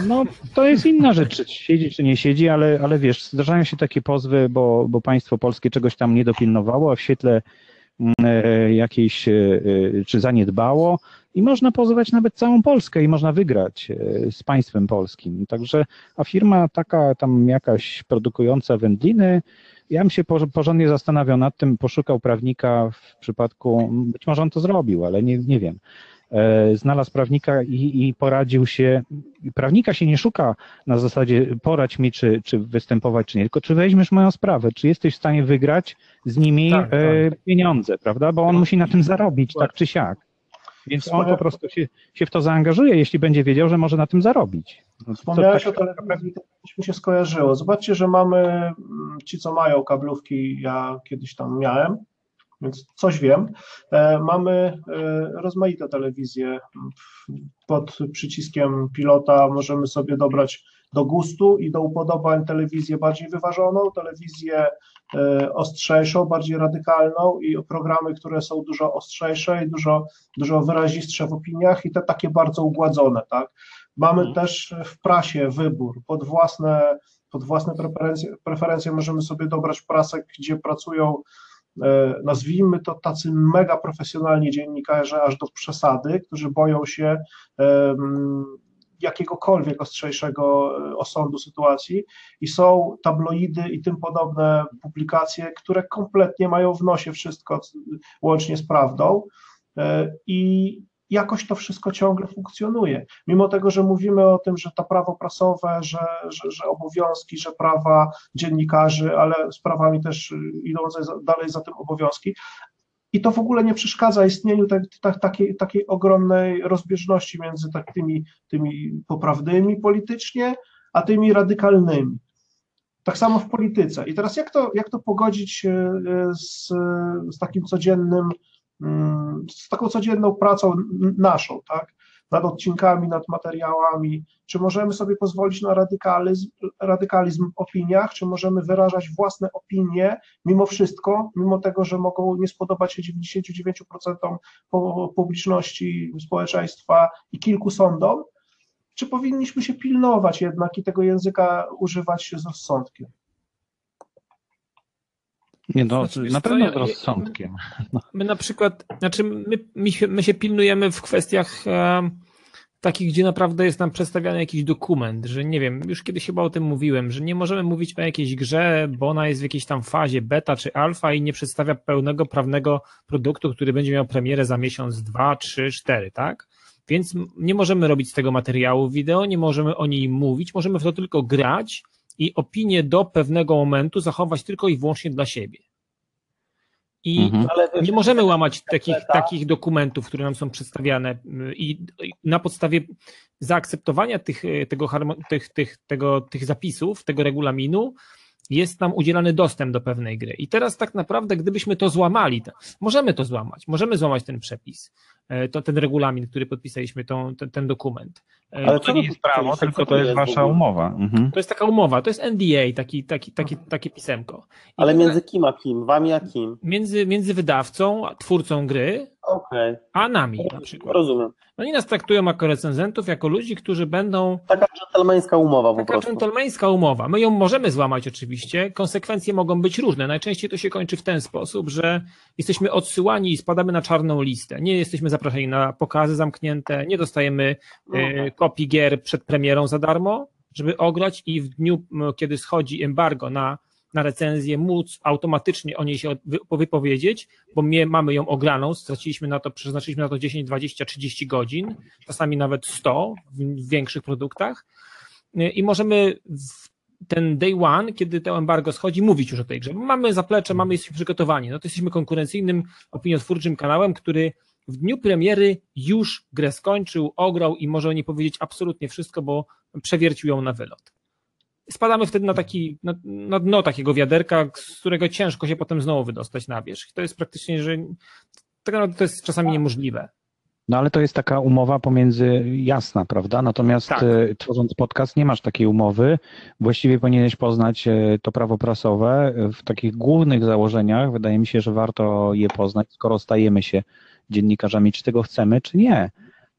No, to jest inna rzecz, czy siedzi, czy nie siedzi, ale, ale wiesz, zdarzają się takie pozwy, bo, bo państwo polskie czegoś tam nie dopilnowało, a w świetle mm, e, jakiejś, e, e, czy zaniedbało i można pozwać nawet całą Polskę i można wygrać z państwem polskim. Także, a firma taka tam jakaś produkująca wędliny, ja bym się por- porządnie zastanawiał nad tym, poszukał prawnika w przypadku, być może on to zrobił, ale nie, nie wiem e, znalazł prawnika i, i poradził się. Prawnika się nie szuka na zasadzie poradź mi, czy, czy występować, czy nie, tylko czy weźmiesz moją sprawę, czy jesteś w stanie wygrać z nimi Tak, tak. e, pieniądze, prawda? Bo on musi na tym zarobić, tak czy siak. Więc on po prostu się, się w to zaangażuje, jeśli będzie wiedział, że może na tym zarobić. No, Wspomniałeś tak- o telewizji, to mi się skojarzyło. Zobaczcie, że mamy mm, ci, co mają kablówki, ja kiedyś tam miałem, więc coś wiem. E, Mamy e, rozmaite telewizje. Pod przyciskiem pilota możemy sobie dobrać do gustu i do upodobań telewizję bardziej wyważoną, telewizję ostrzejszą, bardziej radykalną i programy, które są dużo ostrzejsze i dużo, dużo wyrazistsze w opiniach i te takie bardzo ugładzone, tak? Mamy Mhm. też w prasie wybór pod własne, pod własne preferencje, preferencje możemy sobie dobrać prasę, gdzie pracują e, nazwijmy to tacy mega profesjonalni dziennikarze aż do przesady, którzy boją się jakiegokolwiek ostrzejszego e, osądu sytuacji i są tabloidy i tym podobne publikacje, które kompletnie mają w nosie wszystko łącznie z prawdą e, i jakoś to wszystko ciągle funkcjonuje. Mimo tego, że mówimy o tym, że to prawo prasowe, że, że, że obowiązki, że prawa dziennikarzy, ale z prawami też idące za, dalej za tym obowiązki, i to w ogóle nie przeszkadza istnieniu tak, tak, takiej, takiej ogromnej rozbieżności między tak tymi, tymi poprawnymi politycznie, a tymi radykalnymi. Tak samo w polityce. I teraz jak to, jak to pogodzić e, z, z takim codziennym, mm, z taką codzienną pracą naszą, tak? Nad odcinkami, nad materiałami. Czy możemy sobie pozwolić na radykalizm, radykalizm w opiniach, czy możemy wyrażać własne opinie mimo wszystko, mimo tego, że mogą nie spodobać się 99% po- publiczności, społeczeństwa i kilku sądom, czy powinniśmy się pilnować jednak i tego języka używać z rozsądkiem? Nie, no, Znaczy, na pewno z rozsądkiem. My na przykład, znaczy my, my, się, my się pilnujemy w kwestiach e, takich, gdzie naprawdę jest nam przedstawiany jakiś dokument, że nie wiem, już kiedyś chyba o tym mówiłem, że nie możemy mówić o jakiejś grze, bo ona jest w jakiejś tam fazie beta czy alfa i nie przedstawia pełnego prawnego produktu, który będzie miał premierę za miesiąc, dwa, trzy, cztery, tak? Więc nie możemy robić z tego materiału wideo, nie możemy o niej mówić, możemy w to tylko grać i opinię do pewnego momentu zachować tylko i wyłącznie dla siebie. I Mhm. Nie możemy łamać takich, takich dokumentów, które nam są przedstawiane y, i na podstawie zaakceptowania tych, y, tego, tych, tych, tego, tych zapisów, tego regulaminu jest nam udzielany dostęp do pewnej gry. I teraz tak naprawdę, gdybyśmy to złamali, to, możemy to złamać, możemy złamać ten przepis, e, to ten regulamin, który podpisaliśmy, tą, ten, ten dokument. E, Ale To nie jest prawo, tylko to jest wasza umowa. Mhm. To jest taka umowa, to jest NDA, taki, taki, taki, takie pisemko. I Ale między kim a kim? Wami a kim? między, między wydawcą, twórcą gry, Okej, a nami na przykład. rozumiem. Oni nas traktują jako recenzentów, jako ludzi, którzy będą. Taka dżentelmeńska umowa po Taka prostu. dżentelmeńska umowa. My ją możemy złamać oczywiście. Konsekwencje mogą być różne. Najczęściej to się kończy w ten sposób, że jesteśmy odsyłani i spadamy na czarną listę. Nie jesteśmy zaproszeni na pokazy zamknięte, nie dostajemy e, kopii gier przed premierą za darmo, żeby ograć i w dniu, kiedy schodzi embargo na, na recenzję, móc automatycznie o niej się wypowiedzieć, bo my mamy ją ograną, straciliśmy na to, przeznaczyliśmy na to 10, 20, 30 godzin, czasami nawet 100 w, w większych produktach Y, i możemy w ten day one, kiedy to embargo schodzi, mówić już o tej grze. Bo Mamy zaplecze, mamy jesteśmy przygotowani. No to jesteśmy konkurencyjnym, opiniotwórczym kanałem, który w dniu premiery już grę skończył, ograł i może o niej powiedzieć absolutnie wszystko, bo przewiercił ją na wylot. Spadamy wtedy na taki, na, na dno takiego wiaderka, z którego ciężko się potem znowu wydostać na wierzch. To jest praktycznie, że tak naprawdę to jest czasami niemożliwe. No ale to jest taka umowa pomiędzy jasna, prawda? Natomiast Tak. e, tworząc podcast nie masz takiej umowy. Właściwie powinieneś poznać e, to prawo prasowe w takich głównych założeniach. Wydaje mi się, że warto je poznać, skoro stajemy się dziennikarzami, czy tego chcemy, czy nie.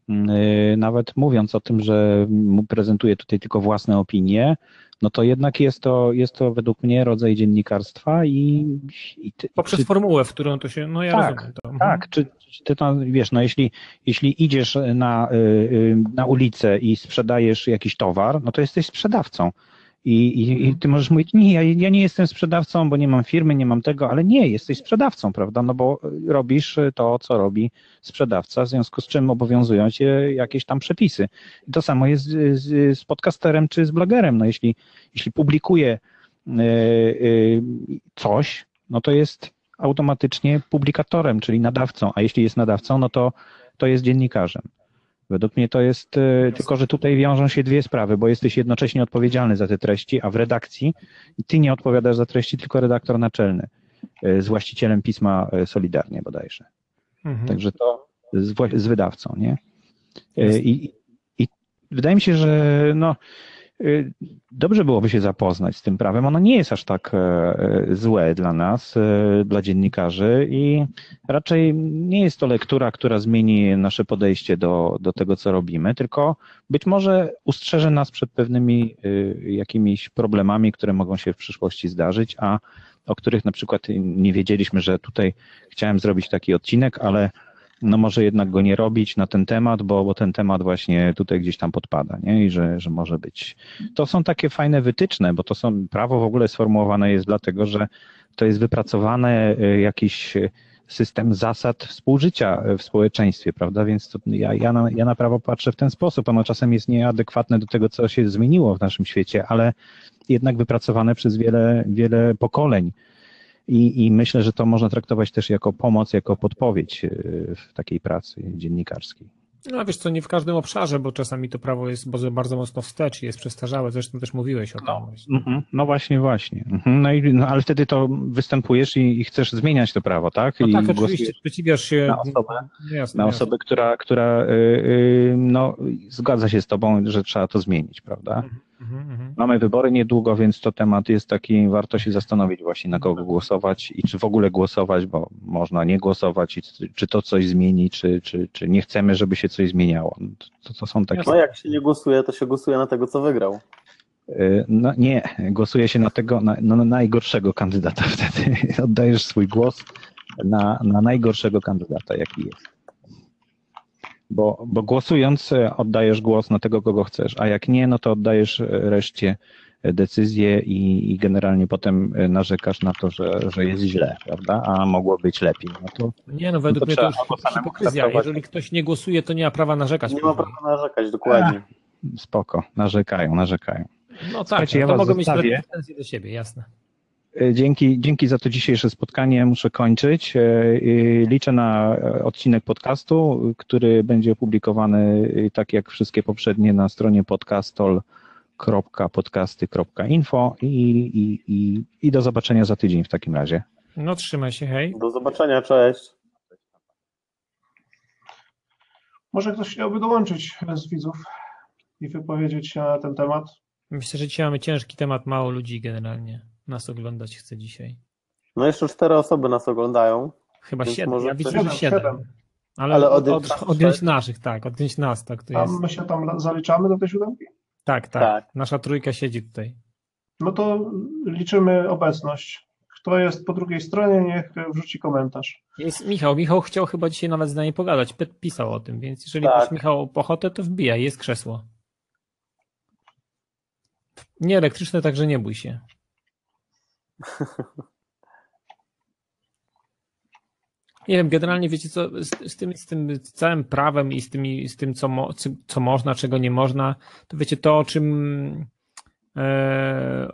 Mm, e, Nawet mówiąc o tym, że prezentuję tutaj tylko własne opinie, no to jednak jest to, jest to według mnie rodzaj dziennikarstwa i, i ty, Poprzez czy- formułę, w którą to się. No ja Tak, rozumiem to. Mhm. tak, czy, czy ty to wiesz, no jeśli, jeśli idziesz na, y, y, na ulicę i sprzedajesz jakiś towar, no to jesteś sprzedawcą. I, i, i ty możesz mówić, nie, ja, ja nie jestem sprzedawcą, bo nie mam firmy, nie mam tego, ale nie, jesteś sprzedawcą, prawda? No bo robisz to, co robi sprzedawca, w związku z czym obowiązują cię jakieś tam przepisy. I to samo jest z, z, z podcasterem czy z blogerem. No jeśli, jeśli publikuje y, y, coś, no to jest automatycznie publikatorem, czyli nadawcą, a jeśli jest nadawcą, no to, to jest dziennikarzem. Według mnie to jest, e, tylko że tutaj wiążą się dwie sprawy, bo jesteś jednocześnie odpowiedzialny za te treści, a w redakcji ty nie odpowiadasz za treści, tylko redaktor naczelny e, z właścicielem pisma e, Solidarnie bodajże. Mhm. Także to z, z wydawcą, nie? I, I wydaje mi się, że no, dobrze byłoby się zapoznać z tym prawem. Ono nie jest aż tak e, e, złe dla nas, e, dla dziennikarzy i raczej nie jest to lektura, która zmieni nasze podejście do, do tego, co robimy, tylko być może ustrzeże nas przed pewnymi y, jakimiś problemami, które mogą się w przyszłości zdarzyć, a o których na przykład nie wiedzieliśmy, że tutaj chciałem zrobić taki odcinek, ale no może jednak go nie robić na ten temat, bo, bo ten temat właśnie tutaj gdzieś tam podpada, nie? I że, że może być. To są takie fajne wytyczne, bo to są, prawo w ogóle sformułowane jest dlatego, że to jest wypracowane y, jakiś system zasad współżycia w społeczeństwie, prawda? Więc to ja, ja, na, ja na prawo patrzę w ten sposób. Ono czasem jest nieadekwatne do tego, co się zmieniło w naszym świecie, ale jednak wypracowane przez wiele, wiele pokoleń. I, I myślę, że to można traktować też jako pomoc, jako podpowiedź y, w takiej pracy dziennikarskiej. No wiesz co, nie w każdym obszarze, bo czasami to prawo jest bardzo, bardzo mocno wstecz i jest przestarzałe, zresztą też mówiłeś o tym. właśnie. Mhm, No właśnie, właśnie. Mhm, No, i, no ale wtedy to występujesz i, i chcesz zmieniać to prawo, tak? No I tak, oczywiście, sprzeciwiasz się. na osobę, No jasne, na jasne. osobę, która, która y, y, no, zgadza się z tobą, że trzeba to zmienić, prawda? Mhm, mhm. Mamy wybory niedługo, więc to temat jest taki, warto się zastanowić właśnie na kogo głosować i czy w ogóle głosować, bo można nie głosować i czy- czy to coś zmieni, czy, czy, czy nie chcemy, żeby się coś zmieniało. To, to są takie... No jak się nie głosuje, to się głosuje na tego, co wygrał. Y, No nie, głosuje się na tego, na, no, na najgorszego kandydata wtedy. Oddajesz swój głos na, na najgorszego kandydata, jaki jest. Bo, bo głosując e, oddajesz głos na tego, kogo chcesz, a jak nie, no to oddajesz e, reszcie e, decyzję i, i generalnie potem narzekasz na to, że, że jest źle, prawda? A mogło być lepiej. No to Nie, no według to mnie to już hipokryzja. Jeżeli ktoś nie głosuje, to nie ma prawa narzekać. Nie ma prawa narzekać, dokładnie. spoko, narzekają, narzekają. No tak, Słuchajcie, ja to mogą mieć zostawię. pretensje do siebie, jasne. E, Dzięki, dzięki za to dzisiejsze spotkanie. Muszę kończyć. E, Liczę na e, odcinek podcastu, który będzie opublikowany tak jak wszystkie poprzednie na stronie podcastol.podcasty.info i, i, i, i do zobaczenia za tydzień w takim razie. No trzymaj się, hej. Do zobaczenia, cześć. Może ktoś chciałby dołączyć z widzów i wypowiedzieć się na ten temat? Myślę, że dzisiaj mamy ciężki temat, mało ludzi generalnie nas oglądać chce dzisiaj. No jeszcze cztery osoby nas oglądają. Chyba siedem, może ja widzę, że Siedem. Ale, Ale od, odjąć od, odjąć tak? naszych, tak, odjąć nas, tak, to A jest. my się tam zaliczamy do tej siódemki? Tak, tak, Tak. Nasza trójka siedzi tutaj. No to liczymy obecność. Kto jest po drugiej stronie, niech wrzuci komentarz. Jest Michał. Michał chciał chyba dzisiaj nawet z nami pogadać. Pisał o tym, więc jeżeli Tak. masz Michał ochotę, to wbijaj, jest krzesło. Nie elektryczne, także nie bój się. Nie wiem, generalnie wiecie co, z, z, tym, z tym całym prawem i z, tymi, z tym, co, mo, co- można, czego nie można, to wiecie, to o czym e,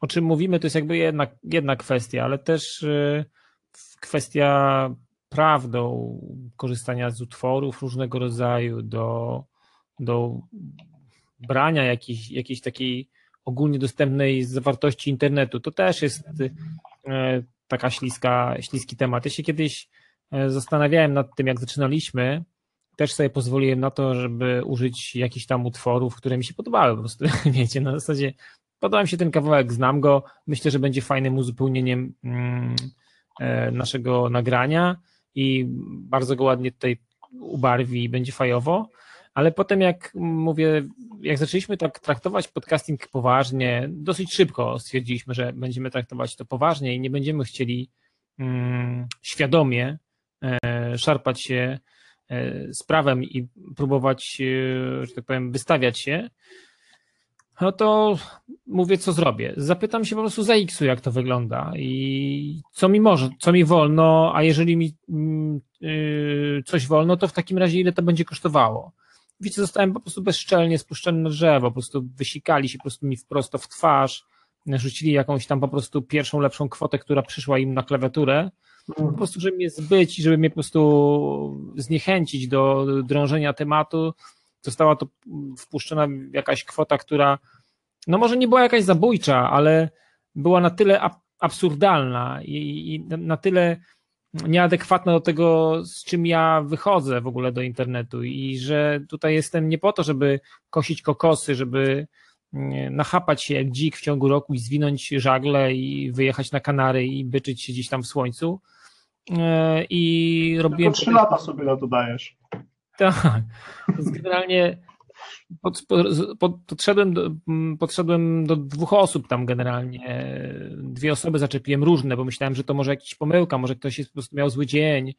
o czym mówimy, to jest jakby jedna, jedna kwestia, ale też e, kwestia praw do korzystania z utworów różnego rodzaju, do, do brania jakiejś, jakiejś takiej ogólnie dostępnej zawartości internetu. To też jest e, taka śliska, śliski temat. Ja się kiedyś e, zastanawiałem nad tym, jak zaczynaliśmy też sobie pozwoliłem na to, żeby użyć jakichś tam utworów, które mi się podobały. Po prostu, wiecie, na zasadzie podoba mi się ten kawałek, znam go, myślę, że będzie fajnym uzupełnieniem mm, e, naszego nagrania i bardzo go ładnie tutaj ubarwi i będzie fajowo, ale potem jak mówię, jak zaczęliśmy tak traktować podcasting poważnie, dosyć szybko stwierdziliśmy, że będziemy traktować to poważnie i nie będziemy chcieli mm, świadomie e, szarpać się e, z prawem i próbować, e, że tak powiem, wystawiać się, no to mówię, co zrobię. Zapytam się po prostu za X-u, jak to wygląda i co mi może, co mi wolno, a jeżeli mi yy, coś wolno, to w takim razie ile to będzie kosztowało. Wiecie, zostałem po prostu bezczelnie spuszczony na drzewo, po prostu wysikali się po prostu mi wprost w twarz, rzucili jakąś tam po prostu pierwszą lepszą kwotę, która przyszła im na klawiaturę, po prostu, żeby mnie zbyć i żeby mnie po prostu zniechęcić do drążenia tematu, została to wpuszczona jakaś kwota, która no może nie była jakaś zabójcza, ale była na tyle absurdalna i, i na tyle nieadekwatna do tego, z czym ja wychodzę w ogóle do internetu i że tutaj jestem nie po to, żeby kosić kokosy, żeby mm, nachapać się jak dzik w ciągu roku i zwinąć żagle i wyjechać na Kanary i byczyć się gdzieś tam w słońcu. E, I robiłem. Tylko trzy lata sobie na to dajesz. Tak. Więc generalnie pod, pod, podszedłem, do, podszedłem do dwóch osób tam generalnie. Dwie osoby zaczepiłem różne, bo myślałem, że to może jakaś pomyłka, może ktoś jest, po prostu miał zły dzień,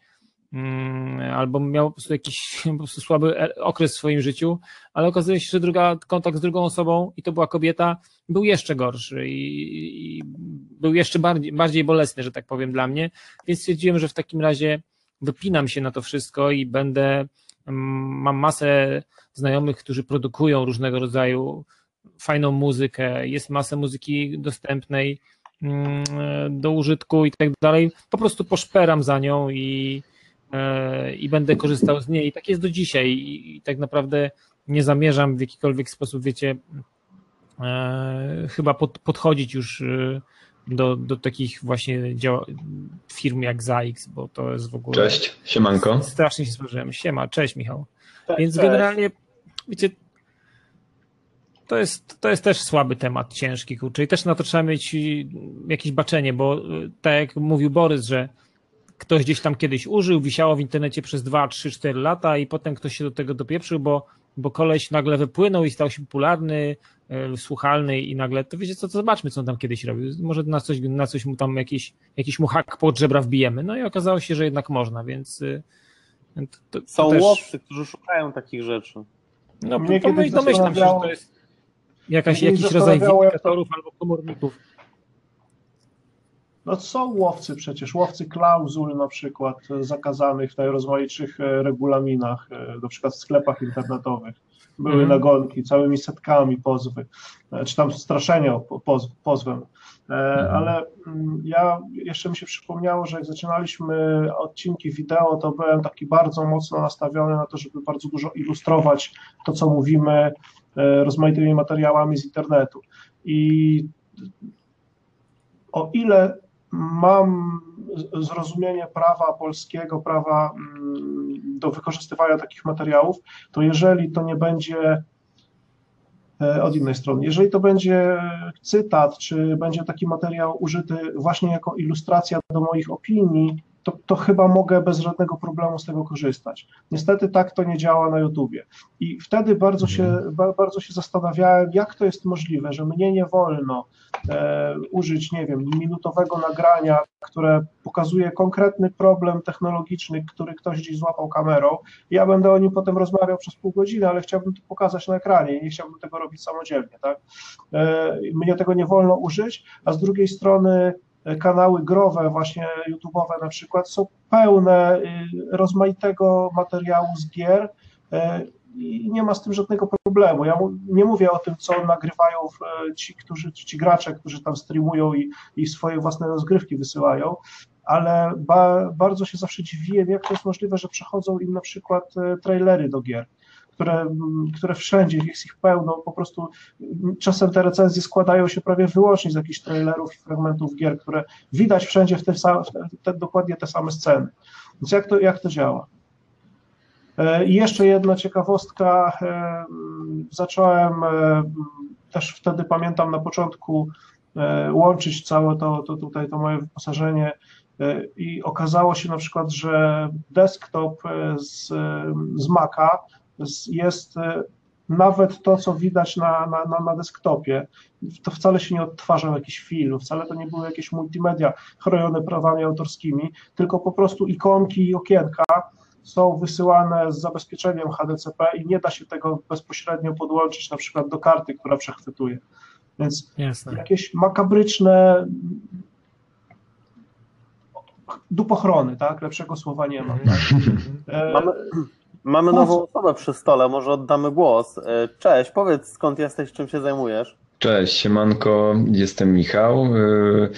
mm, albo miał po prostu jakiś po prostu słaby e, okres w swoim życiu, ale okazuje się, że druga, kontakt z drugą osobą, i to była kobieta, był jeszcze gorszy i, i był jeszcze bardziej, bardziej bolesny, że tak powiem, dla mnie, więc stwierdziłem, że w takim razie wypinam się na to wszystko i będę Mam masę znajomych, którzy produkują różnego rodzaju fajną muzykę, jest masę muzyki dostępnej mm, do użytku i tak dalej. Po prostu poszperam za nią i, e, i będę korzystał z niej. I tak jest do dzisiaj i tak naprawdę nie zamierzam w jakikolwiek sposób, wiecie, e, chyba pod, podchodzić już e, do, do takich właśnie dział- firm jak ZAX, bo to jest w ogóle... Cześć, siemanko. Strasznie się spodziewałem. Siema, cześć Michał. Cześć, Więc cześć. generalnie, wiecie, to jest, to jest też słaby temat, ciężki, kurczę. I też na to trzeba mieć jakieś baczenie, bo y, tak jak mówił Borys, że ktoś gdzieś tam kiedyś użył, wisiało w internecie przez 2, 3, 4 lata i potem ktoś się do tego dopieprzył, bo, bo koleś nagle wypłynął i stał się popularny, E, słuchalny i nagle, to wiecie co, to zobaczmy, co on tam kiedyś robił. Może na coś, na coś mu tam jakiś, jakiś mu hak pod żebra wbijemy. No i okazało się, że jednak można, więc y, to, to Są też... łowcy, którzy szukają takich rzeczy. No, Mnie pomyśl, domyślam się, że to jest jakaś, jakiś rodzaj windykatorów albo komorników. No są łowcy przecież, łowcy klauzul na przykład zakazanych w najrozmaitszych e, regulaminach, e, na przykład w sklepach internetowych były mm. nagonki, całymi setkami pozwy, e, czy tam straszenia poz, pozwem. Mm. Ale mm, ja jeszcze mi się przypomniało, że jak zaczynaliśmy odcinki wideo, to byłem taki bardzo mocno nastawiony na to, żeby bardzo dużo ilustrować to, co mówimy e, rozmaitymi materiałami z internetu. I o ile mam zrozumienie prawa polskiego, prawa mm, do wykorzystywania takich materiałów, to jeżeli to nie będzie e, od innej strony, jeżeli to będzie cytat, czy będzie taki materiał użyty właśnie jako ilustracja do moich opinii, to, to chyba mogę bez żadnego problemu z tego korzystać. Niestety tak to nie działa na YouTubie. I wtedy bardzo się, mhm. bardzo się zastanawiałem, jak to jest możliwe, że mnie nie wolno e, użyć, nie wiem, minutowego nagrania, które pokazuje konkretny problem technologiczny, który ktoś gdzieś złapał kamerą. Ja będę o nim potem rozmawiał przez pół godziny, ale chciałbym to pokazać na ekranie i nie chciałbym tego robić samodzielnie. Tak? E, mnie tego nie wolno użyć, a z drugiej strony kanały growe, właśnie YouTube'owe na przykład, są pełne y, rozmaitego materiału z gier y, i nie ma z tym żadnego problemu. Ja nie mówię o tym, co nagrywają y, ci, którzy, ci gracze, którzy tam streamują i, i swoje własne rozgrywki wysyłają, ale ba, bardzo się zawsze dziwiłem, jak to jest możliwe, że przechodzą im na przykład trailery do gier które, które wszędzie jest ich pełno, po prostu czasem te recenzje składają się prawie wyłącznie z jakichś trailerów i fragmentów gier, które widać wszędzie w te, te, te dokładnie te same sceny. Więc jak to, jak to działa? E, I jeszcze jedna ciekawostka. e, Zacząłem e, też wtedy, pamiętam na początku, łączyć całe to, to tutaj to moje wyposażenie i okazało się na przykład, że desktop z, z Maca jest e, nawet to, co widać na, na, na, na desktopie. To wcale się nie odtwarzał jakiś film, wcale to nie były jakieś multimedia chronione prawami autorskimi, tylko po prostu ikonki i okienka są wysyłane z zabezpieczeniem HDCP i nie da się tego bezpośrednio podłączyć na przykład do karty, która przechwytuje. Więc Jasne. jakieś makabryczne dupochrony, tak? Lepszego słowa nie ma. Tak? E, Mamy, mamy nową osobę przy stole, może oddamy głos. E, Cześć, powiedz skąd jesteś, czym się zajmujesz? Cześć, siemanko, jestem Michał. Yy,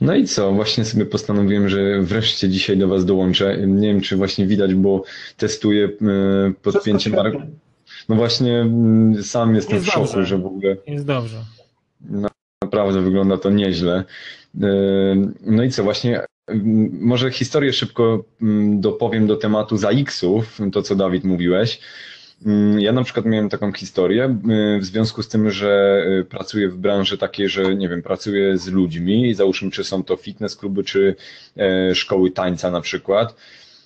No i co, właśnie sobie postanowiłem, że wreszcie dzisiaj do Was dołączę. Nie wiem, czy właśnie widać, bo testuję yy, podpięcie wszystko mar... świetnie. No właśnie, yy, sam jestem Jest w szoku, dobrze. że w ogóle Jest dobrze. naprawdę wygląda to nieźle. No i co, właśnie mm, może historię szybko dopowiem do tematu ZAX-ów, to co Dawid mówiłeś. Ja na przykład miałem taką historię w związku z tym, że yy, pracuję w branży takiej, że nie wiem, pracuję z ludźmi załóżmy, czy są to fitness kluby, czy e, szkoły tańca na przykład.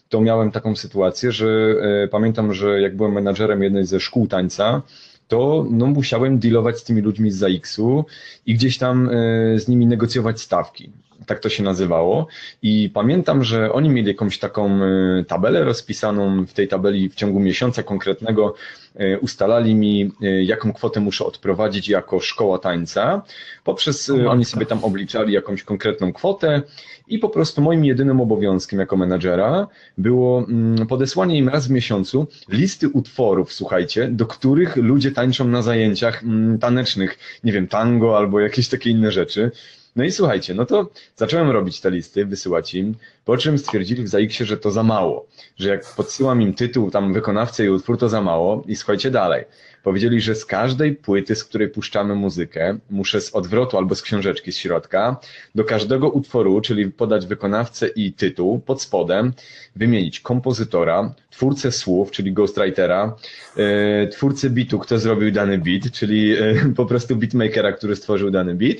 To miałem taką sytuację, że e, pamiętam, że jak byłem menadżerem jednej ze szkół tańca, to no, musiałem dealować z tymi ludźmi z ZAX-u i gdzieś tam e, z nimi negocjować stawki. Tak to się nazywało. I pamiętam, że oni mieli jakąś taką e, tabelę rozpisaną. W tej tabeli w ciągu miesiąca konkretnego e, ustalali mi, e, jaką kwotę muszę odprowadzić jako szkoła tańca. Poprzez oni sobie tam obliczali jakąś konkretną kwotę i po prostu moim jedynym obowiązkiem jako menadżera było mm, podesłanie im raz w miesiącu listy utworów, słuchajcie, do których ludzie tańczą na zajęciach mm, tanecznych, nie wiem, tango albo jakieś takie inne rzeczy. No i słuchajcie, no to zacząłem robić te listy, wysyłać im, po czym stwierdzili w ZAX-ie, że to za mało, że jak podsyłam im tytuł, tam wykonawcę i utwór, to za mało i słuchajcie dalej. Powiedzieli, że z każdej płyty, z której puszczamy muzykę, muszę z odwrotu albo z książeczki z środka, do każdego utworu, czyli podać wykonawcę i tytuł, pod spodem wymienić kompozytora, twórcę słów, czyli ghostwritera, e, twórcę bitu, kto zrobił dany beat, czyli e, po prostu beatmakera, który stworzył dany beat,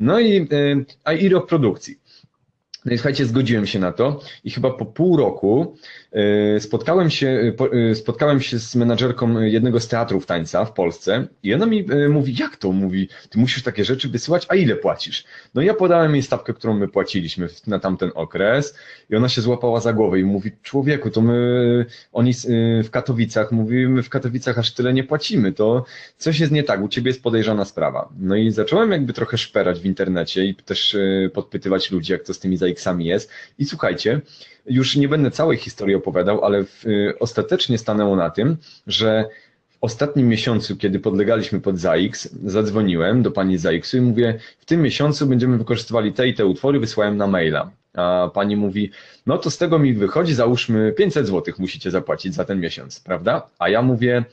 no i, e, a i rok produkcji. No i słuchajcie, zgodziłem się na to i chyba po pół roku e, spotkałem się, po- e, spotkałem się z menadżerką jednego z teatrów tańca w Polsce i ona mi mówi, jak to? Mówi, ty musisz takie rzeczy wysyłać, a ile płacisz? No i ja podałem jej stawkę, którą my płaciliśmy na tamten okres i ona się złapała za głowę i mówi, człowieku, to my, oni w Katowicach, mówi, my w Katowicach aż tyle nie płacimy, to coś jest nie tak, u ciebie jest podejrzana sprawa. No i zacząłem jakby trochę szperać w internecie i też podpytywać ludzi, jak to z tymi ZX-ami jest. I słuchajcie, już nie będę całej historii opowiadał, ale w, e, ostatecznie stanęło na tym, że w ostatnim miesiącu, kiedy podlegaliśmy pod ZAX, zadzwoniłem do pani ZAX-u i mówię, w tym miesiącu będziemy wykorzystywali te i te utwory, wysłałem na maila. A pani mówi, no to z tego mi wychodzi, załóżmy 500 zł musicie zapłacić za ten miesiąc, prawda? A ja mówię,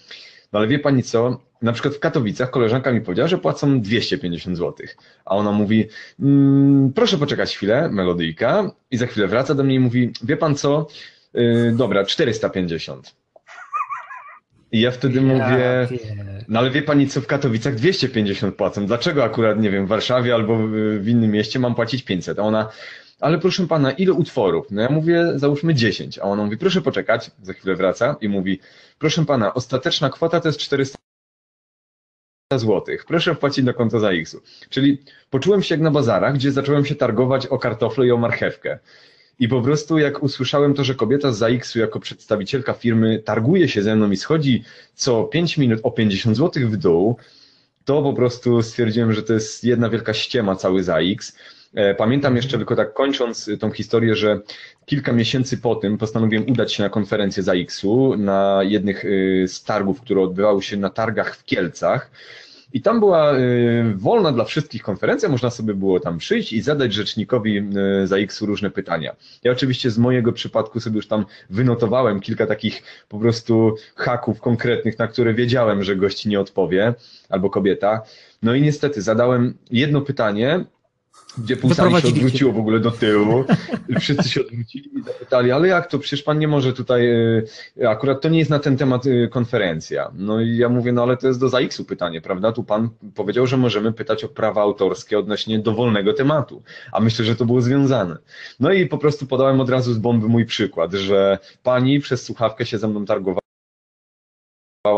no ale wie pani co, na przykład w Katowicach koleżanka mi powiedziała, że płacą 250 zł, a ona mówi, mm, proszę poczekać chwilę, melodyjka i za chwilę wraca do mnie i mówi, wie pan co, yy, dobra, 450. I ja wtedy mówię, no ale wie pani co, w Katowicach 250 płacą, dlaczego akurat, nie wiem, w Warszawie albo w w innym mieście mam płacić 500? A ona, ale proszę pana, ile utworów? No ja mówię, załóżmy 10, a ona mówi, proszę poczekać, za chwilę wraca i mówi, proszę pana, ostateczna kwota to jest 400 złotych. Proszę wpłacić do konta za X-u. Czyli poczułem się jak na bazarach, gdzie zacząłem się targować o kartofle i o marchewkę. I po prostu jak usłyszałem to, że kobieta z ZAX-u jako przedstawicielka firmy targuje się ze mną i schodzi co 5 minut o 50 zł w dół, to po prostu stwierdziłem, że to jest jedna wielka ściema cały ZAX. E, Pamiętam jeszcze tylko tak kończąc tą historię, że kilka miesięcy po tym postanowiłem udać się na konferencję ZAX-u na jednych y, z targów, które odbywały się na targach w Kielcach. I tam była y, wolna dla wszystkich konferencja, można sobie było tam przyjść i zadać rzecznikowi y, ZAX-u różne pytania. Ja oczywiście z mojego przypadku sobie już tam wynotowałem kilka takich po prostu haków konkretnych, na które wiedziałem, że gość nie odpowie, albo kobieta. No i niestety zadałem jedno pytanie, gdzie pół sali się odwróciło w ogóle do tyłu. Wszyscy się odwrócili i zapytali, ale jak to? Przecież pan nie może tutaj, e, akurat to nie jest na ten temat e, konferencja. No i ja mówię, no ale to jest do ZAX-u pytanie, prawda? Tu pan powiedział, że możemy pytać o prawa autorskie odnośnie dowolnego tematu, a myślę, że to było związane. No i po prostu podałem od razu z bomby mój przykład, że pani przez słuchawkę się ze mną targowała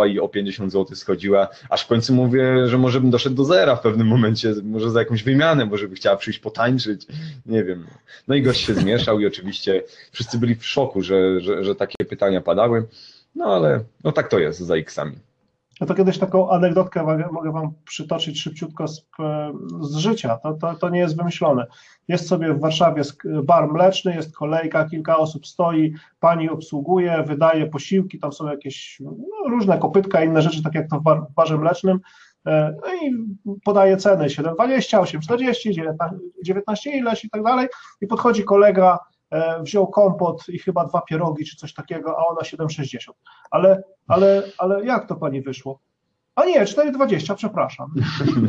i o 50 zł schodziła, aż w końcu mówię, że może bym doszedł do zera w pewnym momencie, może za jakąś wymianę, może by chciała przyjść potańczyć, nie wiem. No i gość się zmieszał i oczywiście wszyscy byli w szoku, że, że, że takie pytania padały, no ale no tak to jest za X-ami. To kiedyś taką anegdotkę mogę, Wam przytoczyć szybciutko z, z życia. To, to, to nie jest wymyślone. Jest sobie w Warszawie bar mleczny, jest kolejka, kilka osób stoi, pani obsługuje, wydaje posiłki, tam są jakieś no, różne kopytka, inne rzeczy, tak jak to w, bar, w barze mlecznym. E, no i podaje ceny 7,20, 8,40, 19, 19 ileś i tak dalej. I podchodzi kolega, e, wziął kompot i chyba dwa pierogi czy coś takiego, a ona 7,60. Ale, ale, ale jak to pani wyszło? A nie, 4,20, przepraszam.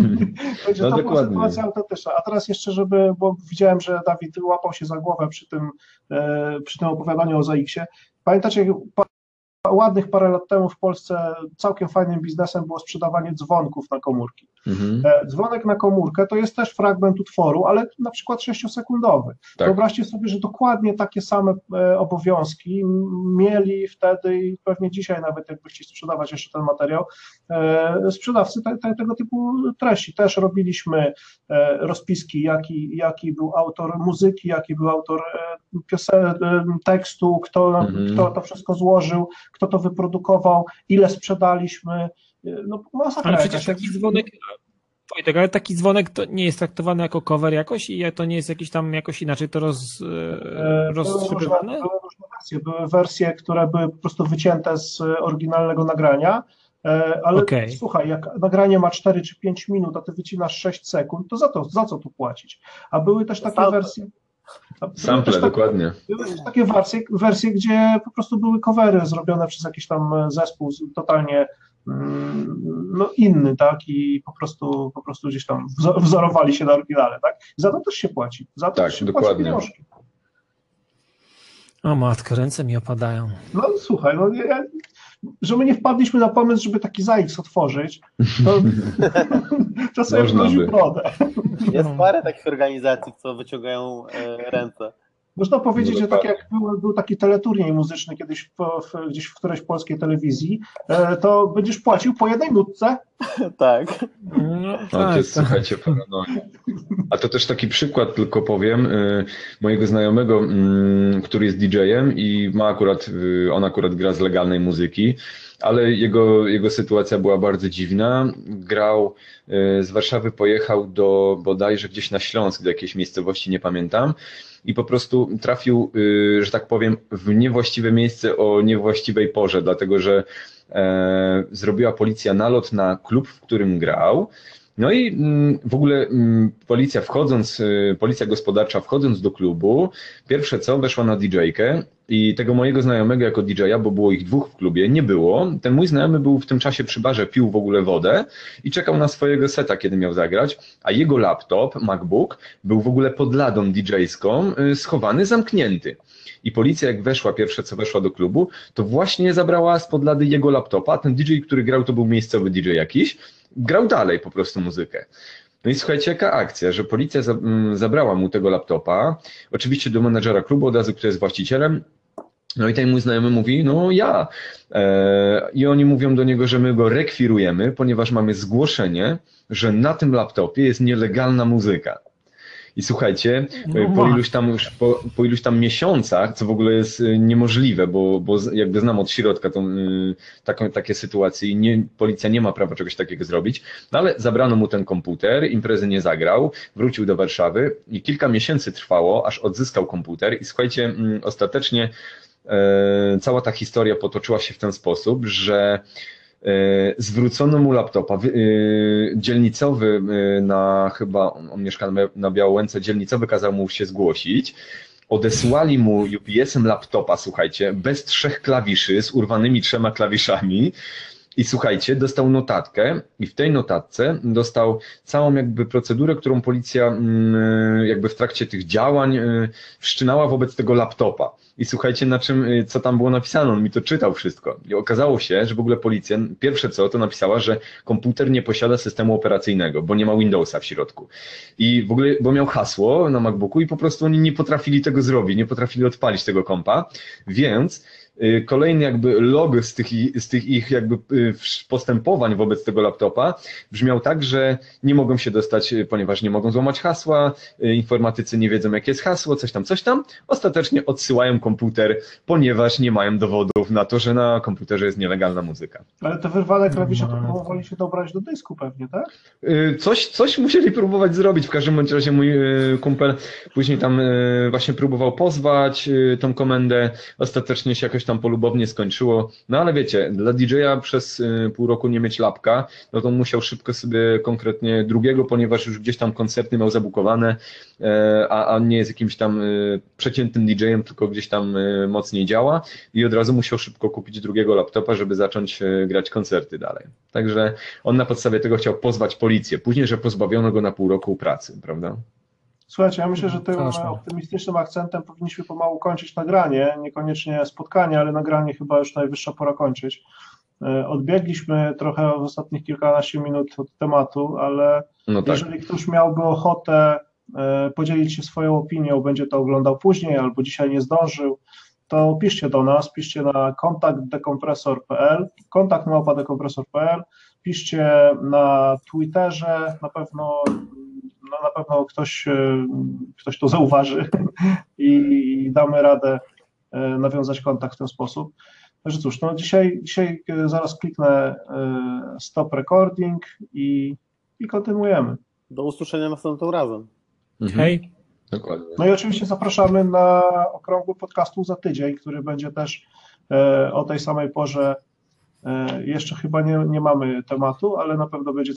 Także no, to była sytuacja autentyczna. A teraz jeszcze, żeby, bo widziałem, że Dawid łapał się za głowę przy tym, e, przy tym opowiadaniu o ZAX-ie. Pamiętacie, ładnych parę lat temu w Polsce całkiem fajnym biznesem było sprzedawanie dzwonków na komórki. Mhm. E, dzwonek na komórkę to jest też fragment utworu, ale na przykład 6-sekundowy. Tak. Wyobraźcie sobie, że dokładnie takie same e, obowiązki mieli wtedy i pewnie dzisiaj nawet jakby chcieli sprzedawać jeszcze ten materiał, e, sprzedawcy te, te, tego typu treści. Też robiliśmy rozpiski, jaki, jaki był autor muzyki, jaki był autor piosen, tekstu, kto, mhm. kto to wszystko złożył, kto to wyprodukował, ile sprzedaliśmy, no masakra Ale przecież taki dzwonek, Wojtek, ale taki dzwonek to nie jest traktowany jako cover jakoś i to nie jest jakiś tam jakoś inaczej to roz, e, rozstrzygane? Były różne wersje, były wersje, które były po prostu wycięte z oryginalnego nagrania, e, ale okay. słuchaj, jak nagranie ma 4 czy 5 minut, a ty wycinasz 6 sekund, to za, to, za co tu płacić? A były też takie wersje... Sample, dokładnie. Były też takie wersje, wersje, gdzie po prostu były covery zrobione przez jakiś tam zespół totalnie no inny, tak, i po prostu, po prostu gdzieś tam wzorowali się na oryginale, tak, za to też się płaci, za to tak, się dokładnie. płaci O matko, ręce mi opadają. No słuchaj, no ja, że my nie wpadliśmy na pomysł, żeby taki ZAX otworzyć, to, to sobie wchodził brodę. Jest parę takich organizacji, co wyciągają e, ręce. Można powiedzieć, że tak jak był, był taki teleturniej muzyczny kiedyś w, w, gdzieś w którejś polskiej telewizji, e, to będziesz płacił po jednej nutce. tak. No, tak, jest, tak. słuchajcie, paranoja. A to też taki przykład tylko powiem y, mojego znajomego, y, który jest DJ-em i ma akurat, y, on akurat gra z legalnej muzyki, ale jego, jego sytuacja była bardzo dziwna. Grał z Warszawy, pojechał do bodajże gdzieś na Śląsk, do jakiejś miejscowości, nie pamiętam i po prostu trafił, że tak powiem, w niewłaściwe miejsce o niewłaściwej porze, dlatego że e, zrobiła policja nalot na klub, w którym grał. No i mm, w ogóle mm, policja wchodząc, y, policja gospodarcza wchodząc do klubu, pierwsze co, weszła na DJ-kę i tego mojego znajomego jako DJ-a, bo było ich dwóch w klubie, nie było. Ten mój znajomy był w tym czasie przy barze, pił w ogóle wodę i czekał na swojego seta, kiedy miał zagrać, a jego laptop, MacBook, był w ogóle pod ladą DJ-ską, y, schowany, zamknięty. I policja jak weszła, pierwsze co weszła do klubu, to właśnie zabrała spod lady jego laptopa, ten DJ, który grał, to był miejscowy DJ jakiś, grał dalej po prostu muzykę. No i słuchajcie, jaka akcja, że policja mm, zabrała mu tego laptopa, oczywiście do menedżera klubu od razu, który jest właścicielem, no i ten mój znajomy mówi, no ja. E, I oni mówią do niego, że my go rekwirujemy, ponieważ mamy zgłoszenie, że na tym laptopie jest nielegalna muzyka. I słuchajcie, no po, iluś tam już, po, po, iluś tam miesiącach, co w ogóle jest y, niemożliwe, bo, bo jakby znam od środka tą, y, taką, takie sytuacje i nie, policja nie ma prawa czegoś takiego zrobić, no ale zabrano mu ten komputer, imprezy nie zagrał, wrócił do Warszawy i kilka miesięcy trwało, aż odzyskał komputer i słuchajcie, mm, ostatecznie e, cała ta historia potoczyła się w ten sposób, że E, zwrócono mu laptopa. E, dzielnicowy e, na chyba, on mieszka na Białołęce, dzielnicowy kazał mu się zgłosić. Odesłali mu UPS-em laptopa, słuchajcie, bez trzech klawiszy, z urwanymi trzema klawiszami. I słuchajcie, dostał notatkę i w tej notatce dostał całą jakby procedurę, którą policja mm, jakby w trakcie tych działań wszczynała wobec tego laptopa. I słuchajcie, na czym, y, co tam było napisane, on mi to czytał wszystko. I okazało się, że w ogóle policja, pierwsze co, to napisała, że komputer nie posiada systemu operacyjnego, bo nie ma Windowsa w środku. I w ogóle, bo miał hasło na MacBooku i po prostu oni nie potrafili tego zrobić, nie potrafili odpalić tego kompa, więc kolejny jakby log z tych, z tych ich jakby y, postępowań wobec tego laptopa brzmiał tak, że nie mogą się dostać, y, ponieważ nie mogą złamać hasła, y, informatycy nie wiedzą jakie jest hasło, coś tam, coś tam. Ostatecznie odsyłają komputer, ponieważ nie mają dowodów na to, że na komputerze jest nielegalna muzyka. Ale te wyrwane klawisze to No. próbowali się dobrać do dysku pewnie, tak? Y, Coś, coś musieli próbować zrobić. W każdym bądź razie mój y, kumpel później tam y, właśnie próbował pozwać y, tą komendę. Ostatecznie się jakoś tam polubownie skończyło. No ale wiecie, dla DJ-a przez y, pół roku nie mieć lapka, no to musiał szybko sobie konkretnie drugiego, ponieważ już gdzieś tam koncerty miał zabukowane, e, a, a nie jest jakimś tam y, przeciętnym DJ-em, tylko gdzieś tam y, mocniej działa i od razu musiał szybko kupić drugiego laptopa, żeby zacząć y, grać koncerty dalej. Także on na podstawie tego chciał pozwać policję. Później, że pozbawiono go na pół roku pracy, prawda? Słuchajcie, ja myślę, że tym Straszne. optymistycznym akcentem powinniśmy pomału kończyć nagranie, niekoniecznie spotkanie, ale nagranie chyba już najwyższa pora kończyć. E, Odbiegliśmy trochę w ostatnich kilkanaście minut od tematu, ale No tak. jeżeli ktoś miałby ochotę e, podzielić się swoją opinią, będzie to oglądał później albo dzisiaj nie zdążył, to piszcie do nas, piszcie na kontakt dekompresor.pl, kontakt małpa dekompresor.pl, piszcie na Twitterze, na pewno no na pewno ktoś, e, ktoś to zauważy i damy radę e, nawiązać kontakt w ten sposób. Także cóż, no dzisiaj, dzisiaj e, zaraz kliknę stop recording i, i kontynuujemy. Do usłyszenia następnym razem. Mhm. Hej. Dokładnie. No i oczywiście zapraszamy na okrągły podcastu za tydzień, który będzie też o tej samej porze. Jeszcze chyba nie, nie mamy tematu, ale na pewno będzie